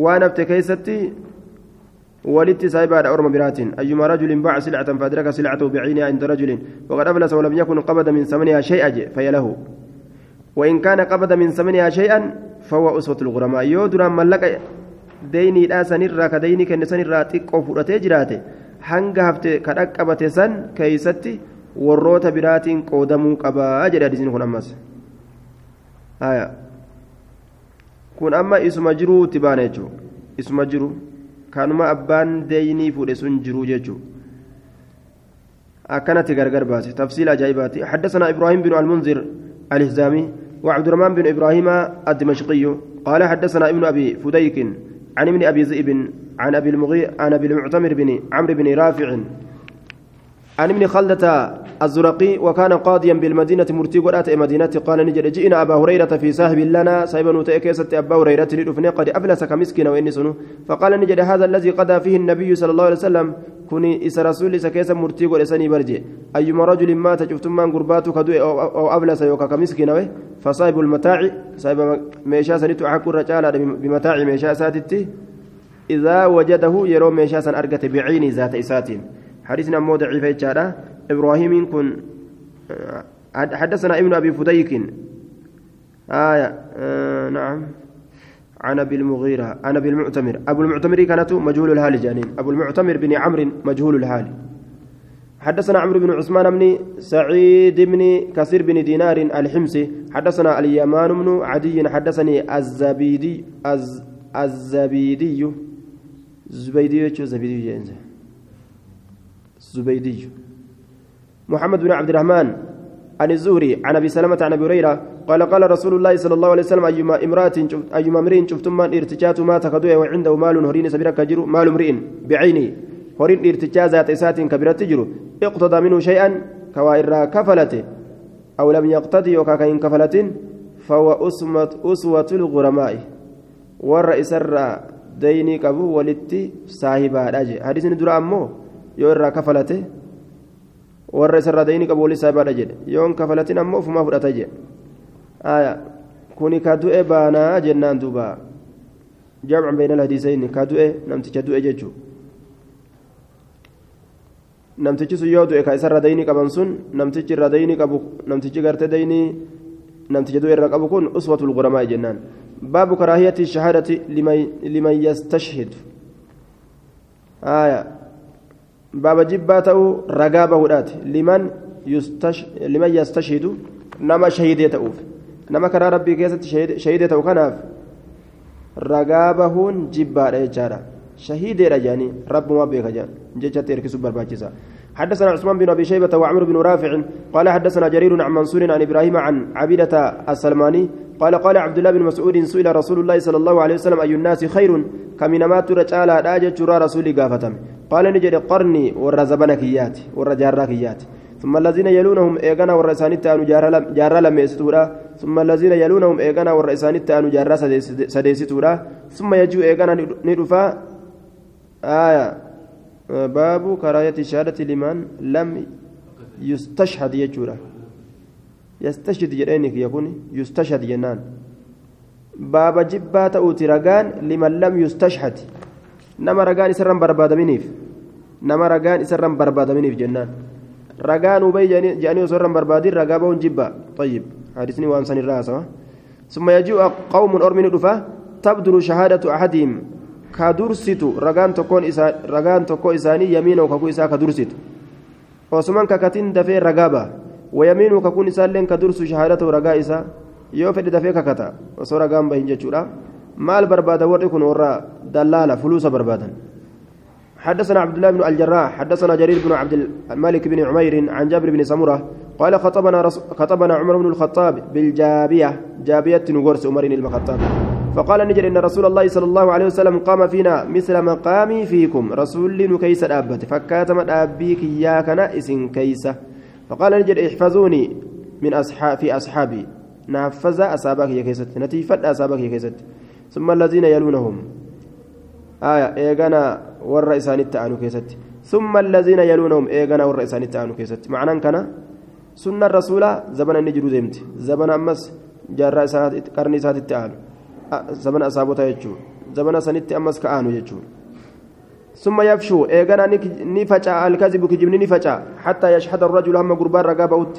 waan ولت سايبا أورم برات أيما رجل باع سلعة فأدرك سلعته بعينها عند رجل وقد أفلس ولم يكن قبض من ثمنها شيئا فيله وإن كان قبض من ثمنها شيئا فهو أسوة الغرماء يودر ملك deyniidhaa sanirraa ka deyni kenne sanirraa xiqqoo fudhatee jiraate hanga hafte ka dhaqqabate san keeysatti warroota biraatiin qoodamuu qabaa jedhe hadiisni kun ammas kun amma isuma jiruutti baana kanuma abbaan deeynii fuudhe sun jiruu jechuu أكنت غرغر باسي تفصيل أجايباتي حدثنا إبراهيم بن المنذر الهزامي وعبد الرحمن بن إبراهيم الدمشقي قال حدثنا ابن أبي فديك عن ابن أبي ذئب عن أبي المغي عن أبي المعتمر بن عمرو بن رافع عن ابن خلدة الزرقي وكان قاضيا بالمدينة مرتي قرأت مدينة قال نجد جئنا أبا هريرة في ساهب لنا سايبا نتأكيسة أبا هريرة لدفن قد أفلس كمسكين وإني سنو. فقال نجد هذا الذي قضى فيه النبي صلى الله عليه وسلم. كوني إس رسول سكيسة مرتي قرأسني برجي أيما رجل مات شفتم من قرباته كدوء أو أفلس يوكا كمسكين فصاحب المتاع صاحب ميشا سنت أحكو الرجال بمتاع ميشا ساتتي. إذا وجده يرو ميشا سن أرقت بعين ذات إساتين. حديثنا مو ضعيف إبراهيم كن حدثنا ابن أبي فديك. آية آه نعم. عن أبي المغيرة عن أبي المعتمر. أبو المعتمر كانت مجهول الحال جانين أبو المعتمر بن عمرو مجهول الحال. حدثنا عمرو بن عثمان بن سعيد بن كثير بن دينار الحمصي. حدثنا اليمان بن عدي. حدثني الزبيدي الزبيدي. زبيدي زبيدي الزبيدي. محمد بن عبد الرحمن عن الزهري عن أبي سلمة عن أبي هريرة قال قال رسول الله صلى الله عليه وسلم أيما امرأة أيما امرئ شفتم من ارتجات ما تكدوا وعنده مال هرين سبيرا كجر مال امرئ بعينه. هرين ارتجاز ذات إسات كبيرة تجر. اقتضى منه شيئا كوائر كفلته. أو لم يقتضي وكاكين كفلة فهو أسوة الغرماء. والرئيس ديني كبو ولتي صاحبها حديث ندر أمه. Yoo irraa kafalate warra isarraa dayni qabu wali saabaadha jedhe yoon kafalatin ammoo ofumaa fudhata jedhe kuni ka du'e baanaa jennaan duuba jamcu bayna alhadiisayni ka du'e namticha du'e jechuu namtichi sun yoo du'e ka isarra dayni qaban sun namtichi irra dayni qabu namtichi garte dayni namticha du'e irra qabu kun uswatul guramaa jennaan baabu karaahiyati shahaadati liman yastashhid aya لمن يستش لمن يستشهد. نما شهيد تأوف نما كرا ربي كيست شهيد شهيد تأو كناف. رقا بهون جبا رجالا شهيد رجاني رب ما بيك جان. جيتشا تيركسو برباجيسا حدثنا عثمان بن أبي شيبة وعمر بن رافع قال حدثنا جرير عن منصور عن إبراهيم عن عبيدة السلماني قال قال عبد الله بن مسعود سئل رسول الله صلى الله عليه وسلم أي الناس خير كمنمات رجالا داجت رسول قافتم قال نجد قرني والرزبنا كيات والرجارة كيات ثم الذين يلونهم إيغانا والرئيسان تانو جارة لم يستورا. ثم الذين يلونهم إيغانا والرئيسان تانو جارة سديستورا. ثم يجو إيغانا ندفا آية. باب كراية الشهادة لمن لم يستشهد يجورا. يستشهد جرينك يكون يستشهد جنان. باب جبات أوتي رقان لمن لم يستشهد. nama ragaan isarran barbaadaminiif nama ragaan isarran barbaadaminiif jennaan ragaan ubay jedhanii osoo irran barbaadin ragaa ba'uun jibba طيب حديثني وان سن الرأس ثم يجيء قوم أرمن دفا تبدر شهادة أحدهم كدرست رغان تكون إسا رغان تكو إساني يمين وككو إسا كدرست وسمان ككتين دفي رغابا ويمين وككون إسان لين كدرس شهادة رغا إسا. yoo fedhe dafee kakata osoo ragaan bahin jechuudha maal barbaada warri kun warra dallaala fuluusa barbaadan حدثنا عبد الله بن الجراح حدثنا جرير بن عبد الملك بن عمير عن جابر بن سمرة قال خطبنا رس... خطبنا عمر بن الخطاب بالجابية جابية نغرس عمر بن الخطاب. فقال نجر إن رسول الله صلى الله عليه وسلم قام فينا مثل مقامي فيكم. رسول كيس الابت فكاتم ابيك يا كنا اسن كيس. فقال نجر احفظوني من اصحاب في أصحابي. نافذ أصابك يا كيست. نتيفت أصابك يا كيست. ثم الذين يلونهم. آية إيغانا والرئيسان التعانو كيست. ثم الذين يلونهم إيغانا والرئيسان التعانو كيست. معنى كان سنة الرسول زبنا نجرو زمت زبنا أمس جارة قرني سات التعانو زبنا أصابتها يجو. زبنا سنت أمس كآنو يجو. ثم يفشو إيغانا نفجع الكذب كجبني نفجع حتى يشهد الرجل هم قربان رقابة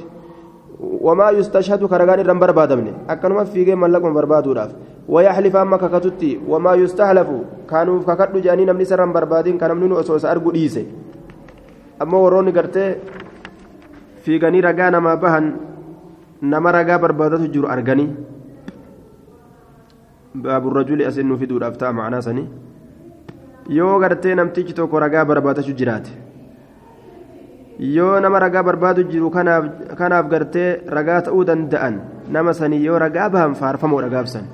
وما يستشهد كرغان الرم بربادمني. أكنما في جيم ملكم بربادو راف ويحلف أما ككتتي وما يستحلف. كانوا ككتو جاني نمني سرم بربادين كان منو أسوس ديسه أما وروني قرتي رغانا ما بهن نما رغا بربادته جور أرغني باب الرجل أسن في دور أفتاء معنا سني. yoo gartee namtichi tokko ragaa barbaadachuu jiraate. Yoo nama ragaa barbaadu jiru kanaaf gartee ragaa ta'uu danda'an. Nama sanii yoo ragaa bahan faarfamoo dhagaabsan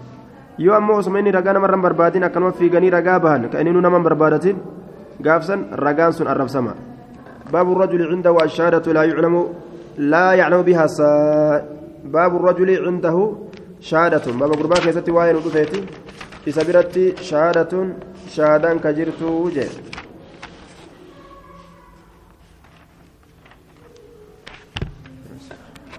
yoo ammoo osuma inni ragaa nama hin barbaadin akkanuma fiiganii ragaa bahan kan inni nama barbaadatin gaafsan ragaan sun arrabsama. Baabu rajuli cindahu ashaadatu laa yuclamu laa yaclamu bihaa saa. Baabu rajuli cindahu shaadatun baaba gurbaa keessatti waa'ee nu dhufeeti. واين ودفيتي إسابيرتي شهادة شهادان كجرتو جي